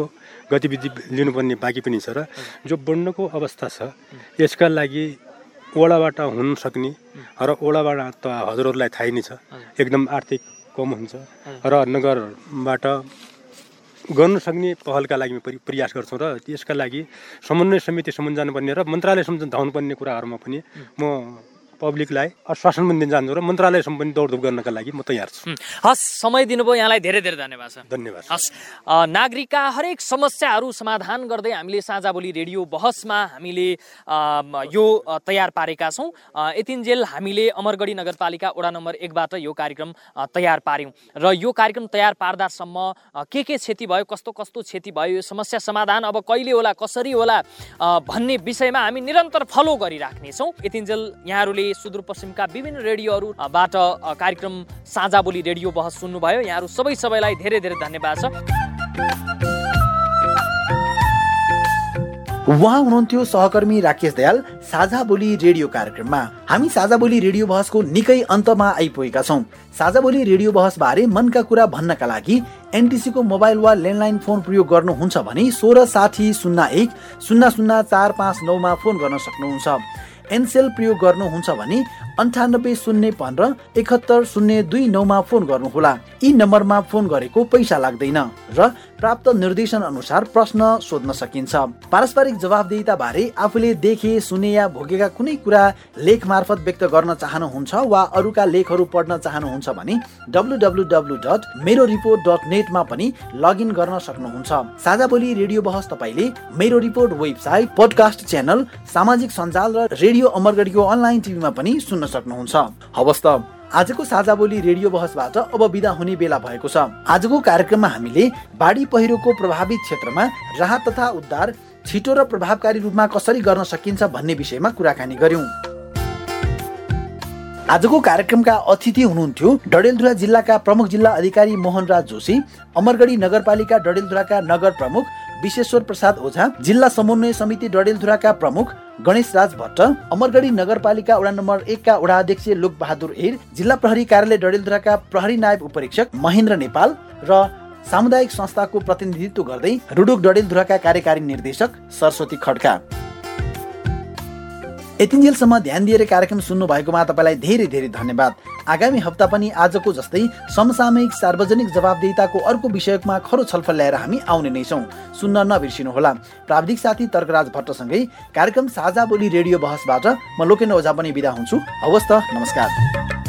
गतिविधि लिनुपर्ने बाँकी पनि छ र जो बढ्नको अवस्था छ यसका लागि ओडाबाट हुन सक्ने र ओडाबाट त हजुरहरूलाई थाहै नै छ। एकदम आर्थिक कम हुन्छ र नगरबाट गर्नु सक्ने पहलका लागि प्रयास गर्छौँ र यसका लागि समन्वय समितिसम्म जानुपर्ने र मन्त्रालयसम्म धाउनुपर्ने कुराहरूमा पनि म पब्लिकलाई आश्वासन पनि दिन चाहन्छु र मन्त्रालयसम्म पनि दौडधुप गर्नका लागि म तयार छु। हस् समय दिनुभयो यहाँलाई धेरै धेरै धन्यवाद छ धन्यवाद। हस् नागरिकका हरेक समस्याहरू समाधान गर्दै हामीले साझा बोली रेडियो बहसमा हामीले यो तयार पारेका छौँ। यतिन्जेल हामीले अमरगढी नगरपालिका वडा नम्बर एकबाट यो कार्यक्रम तयार पार्यौँ। र यो कार्यक्रम तयार पार्दासम्म के के क्षति भयो कस्तो कस्तो क्षति भयो यो समस्या समाधान अब कहिले होला कसरी होला भन्ने विषयमा हामी निरन्तर फलो गरिराख्नेछौँ। यतिन्जेल यहाँहरूले सुदूरपश्चिमका विभिन्न रेडियोहरूबाट कार्यक्रम साझा बोली रेडियो बहस सुन्नुभयो। यहाँहरू सबै सबैलाई धेरै धेरै धन्यवाद छ। उहाँ हुनुहुन्थ्यो सहकर्मी राकेश दयाल साझा बोली रेडियो कार्यक्रममा। हामी साझा बोली रेडियो बहसको निकै अन्तमा आइपुगेका छौँ। साझा बोली रेडियो बहस बारे मनका कुरा भन्नका लागि एनटिसीको मोबाइल वा ल्यान्डलाइन फोन प्रयोग गर्नुहुन्छ भने सोह्र साठी शून्य एक शून्य शून्य चार पाँच नौमा फोन गर्न सक्नुहुन्छ। एनसेल प्रयोग गर्नुहुन्छ भने अन्ठानब्बे शून्य पन्ध्र एकहत्तर शून्य दुई नौमा फोन गर्नुहोला। यी नम्बरमा फोन गरेको पैसा लाग्दैन। र प्राप्त निर्देशन अनुसार प्रश्न सोध्न सकिन्छ। पारस्परिक जवाबदेहिता बारे आफूले देखे सुने या भोगेका कुनै कुरा लेख मार्फत व्यक्त गर्न चाहनुहुन्छ वा अरूका लेखहरू पढ्न चाहनुहुन्छ भने W dot Mero report dot नेटमा पनि लगइन गर्न सक्नुहुन्छ। साझा बोली रेडियो बहस तपाईँले मेरो रिपोर्ट वेबसाइट पोडकास्ट च्यानल सामाजिक सञ्जाल र रेडियो अमरगढीको अनलाइन टिभीमा पनि सुन्न सक्नुहुन्छ। हवस् त। आजको साझा बोली रेडियो बहसबाट अब विदा हुने बेला भएको छ। आजको कार्यक्रममा हामीले बाढी पहिरोको प्रभावित क्षेत्रमा राहत तथा उद्धार छिटो र प्रभावकारी रूपमा कसरी गर्न सकिन्छ भन्ने विषयमा कुराकानी गर्यौं आजको कार्यक्रमका अतिथि हुनुहुन्थ्यो डडेलधुरा जिल्लाका प्रमुख जिल्ला अधिकारी मोहनराज जोशी अमरगढी नगरपालिका डडेलधुराका नगर प्रमुख विश्वेश्वर प्रसाद ओझा जिल्ला समन्वय समिति डडेलधुराका प्रमुख गणेश राज भट्ट अमरगढी नगरपालिका वडा नम्बर एकका वडा अध्यक्ष लोक बहादुर एर जिल्ला प्रहरी कार्यालय डडेलधुराका प्रहरी नायब उपरीक्षक महेन्द्र नेपाल र सामुदायिक संस्थाको प्रतिनिधित्व गर्दै रुडुक डडेलधुराका कार्यकारी निर्देशक सरस्वती खड्का। यतिन्जेलसम्म ध्यान दिएर कार्यक्रम सुन्नु भएकोमा तपाईँलाई धेरै धेरै धन्यवाद। आगामी हप्ता पनि आजको जस्तै समसामयिक सार्वजनिक जवाबदेताको अर्को विषयमा खरो छलफल ल्याएर हामी आउने नै छौँ। सुन्न नबिर्सिनुहोला। प्राविधिक साथी तर्कराज भट्टसँगै कार्यक्रम साझा बोली रेडियो बहसबाट म लोकेन्द्र ओझा पनि बिदा हुन्छु। हवस् त नमस्कार।